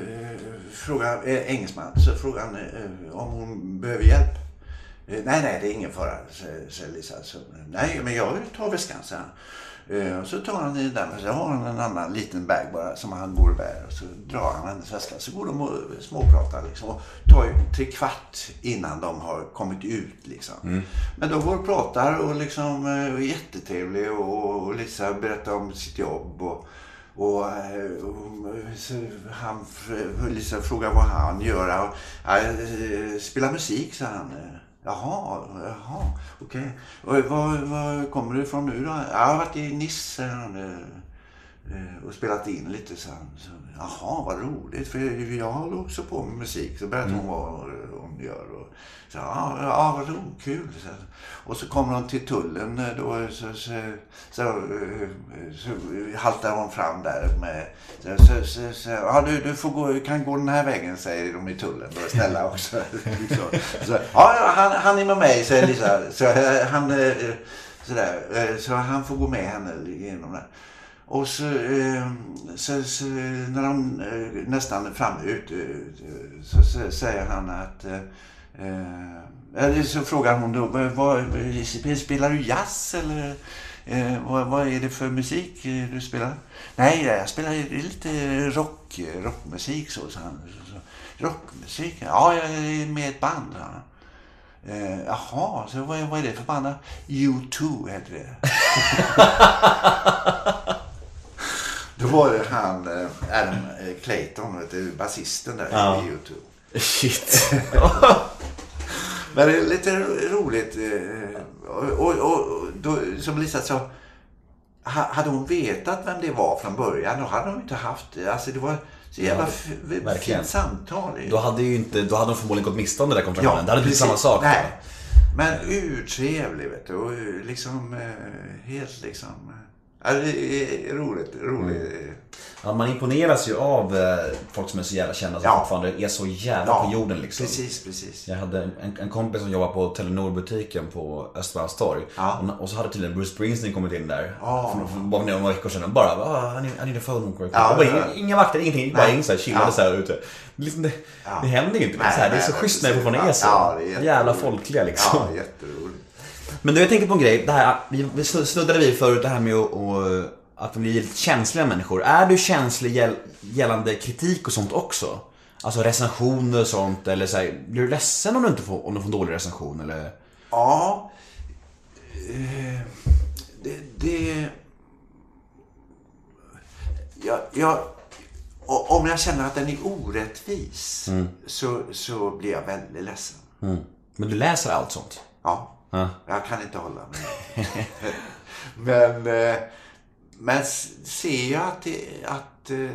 frågar eh, engelsman, så frågar han eh, om hon behöver hjälp. Eh, nej, nej, det är ingen fara, säger, Lisa. Så, nej, men jag tar väskan, säger han och så tar han i den och så har han en annan liten bag bara som han går och bär. Och så drar han hennes väska. Så går de och småpratar liksom. Och tar ju tre kvart innan de har kommit ut liksom. Men de går och pratar och liksom eh, är jättetrevlig och, och Lisa berättar om sitt jobb. Och, och, eh, han, Lisa frågar vad han gör. Jag spelar musik, sa han. Jaha, jaha, okej. Och Var, var kommer du ifrån nu då? Ja, Jag har varit i Nice eh, eh, och spelat in lite. Han, så, Jaha, vad roligt. För jag håller också på med musik. Så berättar hon vad hon gör. Så, ja, ja, vad roligt, kul. Så, och så kommer hon till tullen eh, då. Så, så, så, eh, så haltar hon fram där med... Så, så, så, så, ja, du, du får gå, kan gå den här vägen, säger de i tullen. Då, snälla också. så, ja, han, han är med mig, säger Lisa. Så, eh, han, eh, sådär, eh, så han får gå med henne igenom där. Och så, eh, så, så när de eh, nästan är framme ut eh, så, så säger han att eh, eh, så frågar hon då, vad, vad, spelar du jazz eller eh, vad, vad är det för musik eh, du spelar? Nej, jag spelar lite rock, rockmusik så. Så, så, rockmusik? Ja, jag är med i ett band, han. Eh, jaha, så vad, vad är det för band då? U2 heter det. Då var det han, eh, Adam Clayton, basisten där Ja. i U2. Shit. Men det är lite roligt. eh, Och, och, och då, som Lisa sa, ha- hade hon vetat vem det var från början, då hade hon inte haft det. Alltså det var så jävla Ja, fint samtal. Då hade ju inte, då hade de förmodligen gått miste om den där kontraktionen. det hade blivit samma sak. Nej. Men urtrevlig vet du. Och liksom eh, helt liksom... eh, Ja, det är roligt. roligt. Ja, man imponeras ju av eh, folk som är så jävla kända som Ja. fortfarande är så jävla på jorden liksom. Precis, precis. Jag hade en, en kompis som jobbade på Telenor-butiken på Östermalmstorg. Ja. Och, och så hade tydligen Bruce Springsteen kommit in där. Ja. För, för bara några veckor sedan. Bara, ah, I, need, I need a phone call. Ja, bara, ja. Inga vakter, ingenting. Bara Nej. in så här, chillade Ja. så här ute. Det, liksom det, Ja. det händer ju inte. Nej, så här, det är nej, så nej, schysst när det fortfarande är så. Ja, är. Jävla folkliga liksom. Ja, jätteroligt. Men du, jag tänker på en grej. Det här, vi, vi snuddade vid förut det här med att, att, vi blir lite känsliga människor. Är du känslig gäll, gällande kritik och sånt också? Alltså recensioner och sånt eller så här, blir du ledsen om du inte får, om du får en dålig recension eller? Ja. Eh, det... det jag, jag, om jag känner att den är orättvis så, så blir jag väldigt ledsen. Men du läser allt sånt? Ja. Ja. Jag kan inte hålla mig. men, eh, men ser jag att det, att eh,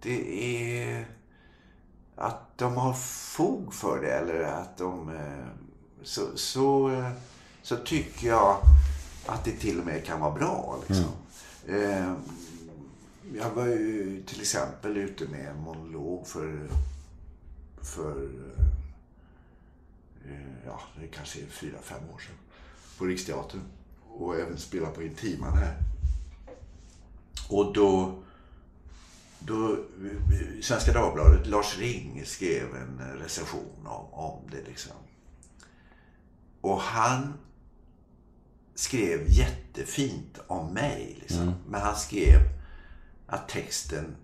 det är att de har fog för det eller att de eh, så, så, eh, så tycker jag att det till och med kan vara bra. Liksom. Eh, jag var ju till exempel ute med en monolog för, för ja, det kanske är fyra, fem år sedan. På Riksteatern. Och även spela på Intiman här. Och då, då Svenska Dagbladet, Lars Ring skrev en recension om, om det liksom. Och han skrev jättefint om mig. Liksom. Men han skrev att texten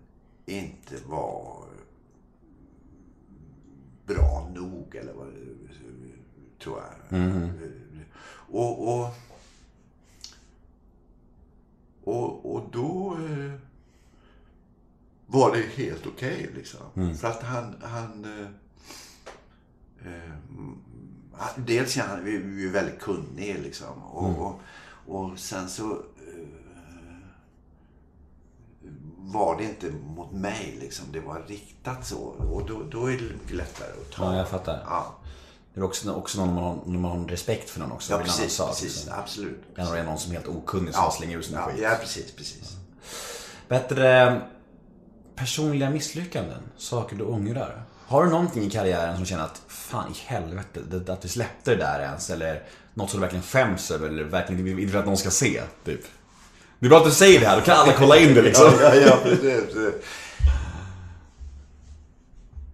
inte var bra nog eller vad tror jag. Och, och, och, och då eh, var det helt okej liksom. För att han, han eh, eh, dels är han ju väldigt kunnig liksom. Och, och, och sen så eh, var det inte mot mig liksom. Det var riktat så. Och då, då är det mycket lättare att ta. Ja, jag fattar. Ja, Det är också, också någon man har, man har respekt för någon också. ja precis. sak, precis liksom. absolut. Det är någon som är helt okunnig som Ja, slänger ur sin ja, skit. ja, precis, precis. Bättre personliga misslyckanden, saker du ångrar. Har du någonting i karriären som känner att fan i helvete, det, att vi släppte det där ens? Eller något som du verkligen skäms över eller verkligen inte vill att någon ska se? Typ. Det är bra att du säger det här, då kan alla kolla in det liksom. Ja, ja, precis.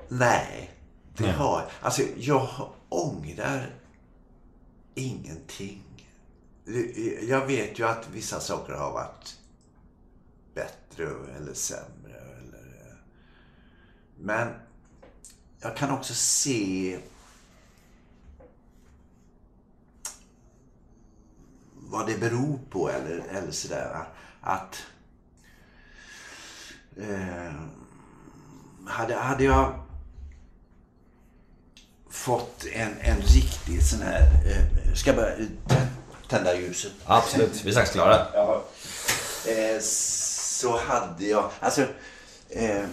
Nej, det har Alltså, jag ångrar ingenting. Jag vet ju att vissa saker har varit bättre eller sämre. Eller, men jag kan också se vad det beror på eller, eller sådär. Att eh, hade, hade jag fått en, en riktig sån här... Eh, ska jag börja tän- tända ljuset? Absolut, vi är strax klara. Ja. Eh, så hade jag, alltså, eh,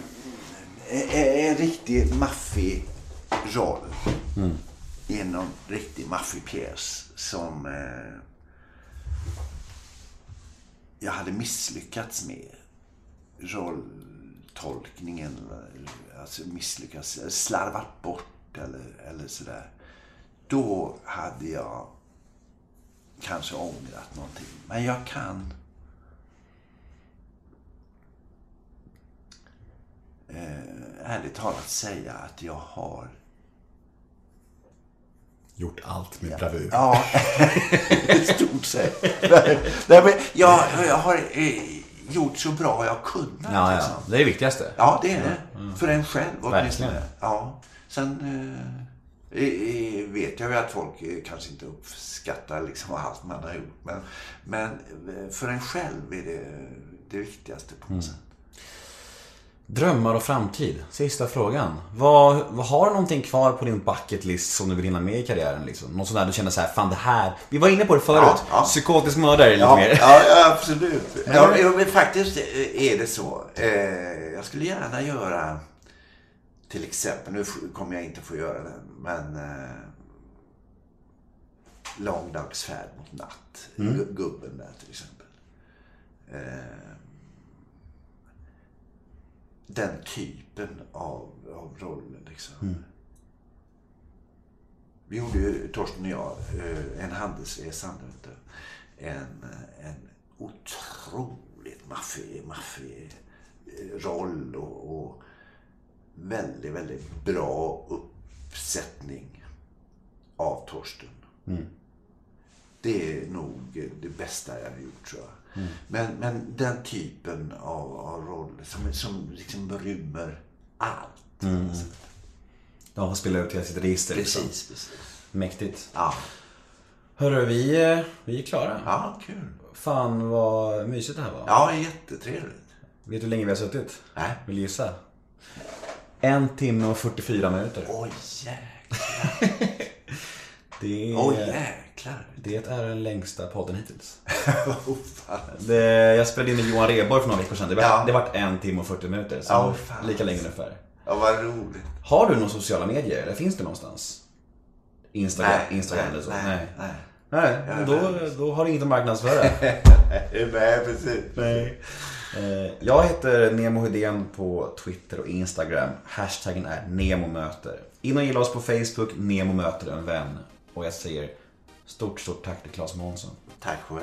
en, en riktig maffig roll i någon riktig maffig pjäs som eh, jag hade misslyckats med. Rolltolkningen, alltså misslyckats, slarvat bort eller, eller sådär. Då hade jag kanske ångrat någonting. Men jag kan eh, ärligt talat säga att jag har Gjort allt med bravur. Ja, i stort sett. Nej, men jag, jag har eh, gjort så bra jag kunnat. Ja, ja. liksom. Det är det viktigaste. ja det är det. För en själv Verkligen. åtminstone. Ja. Sen eh, vet jag ju att folk eh, kanske inte uppskattar liksom allt man har gjort. Men, men eh, för en själv är det det viktigaste på något sätt. Drömmar och framtid. Sista frågan. Vad, vad har du någonting kvar på din bucket list som du vill hinna med i karriären? Liksom? Något sånt där du känner så här, fan det här. Vi var inne på det förut. Ja, ja. Psykotisk mördare lite Ja, mer. ja, absolut. Ja, men faktiskt eh, är det så. Jag skulle gärna göra, till exempel, nu kommer jag inte få göra det, men eh, Lång dags färd mot natt. Gu- Gubben där till exempel. Eh, den typen av, av roller liksom. Vi gjorde ju, Torsten och jag, eh, en handelsresa. En, eh, en otroligt maffig, maffig eh, roll och, och väldigt, väldigt bra uppsättning av Torsten. Det är nog det bästa jag har gjort tror jag. Men, men den typen av, av roller som, som liksom rymmer allt. Alltså, De får spela ut hela sitt register. Liksom. Precis, precis. Mäktigt. Ja. Hörru, vi, vi är klara. ja, kul. Fan vad mysigt det här var. Ja, jättetrevligt. Vet du hur länge vi har suttit? Nej. Vill du gissa? En timme och 44 minuter. Oj, jäklar. Det är, Oj, jäklar. det är den längsta podden hittills. Oh, fan. Det, jag spelade in med Johan Rheborg för några veckor sedan. Det var, Ja. det var en timme och 40 minuter. Så fan. lika länge ungefär. Ja, vad roligt. Har du några sociala medier? Eller finns det någonstans? Instagram, Nej, Instagram nej, eller så? nej, nej. Nej, är då, då har du inget att marknadsföra. Nej, precis. Nej. Eh, jag heter Nemo Hedén på Twitter och Instagram. Hashtaggen är NEMOMÖTER. In och gilla oss på Facebook, Nemo möter en vän. Och jag säger stort, stort tack till Claes Månsson. Tack själv.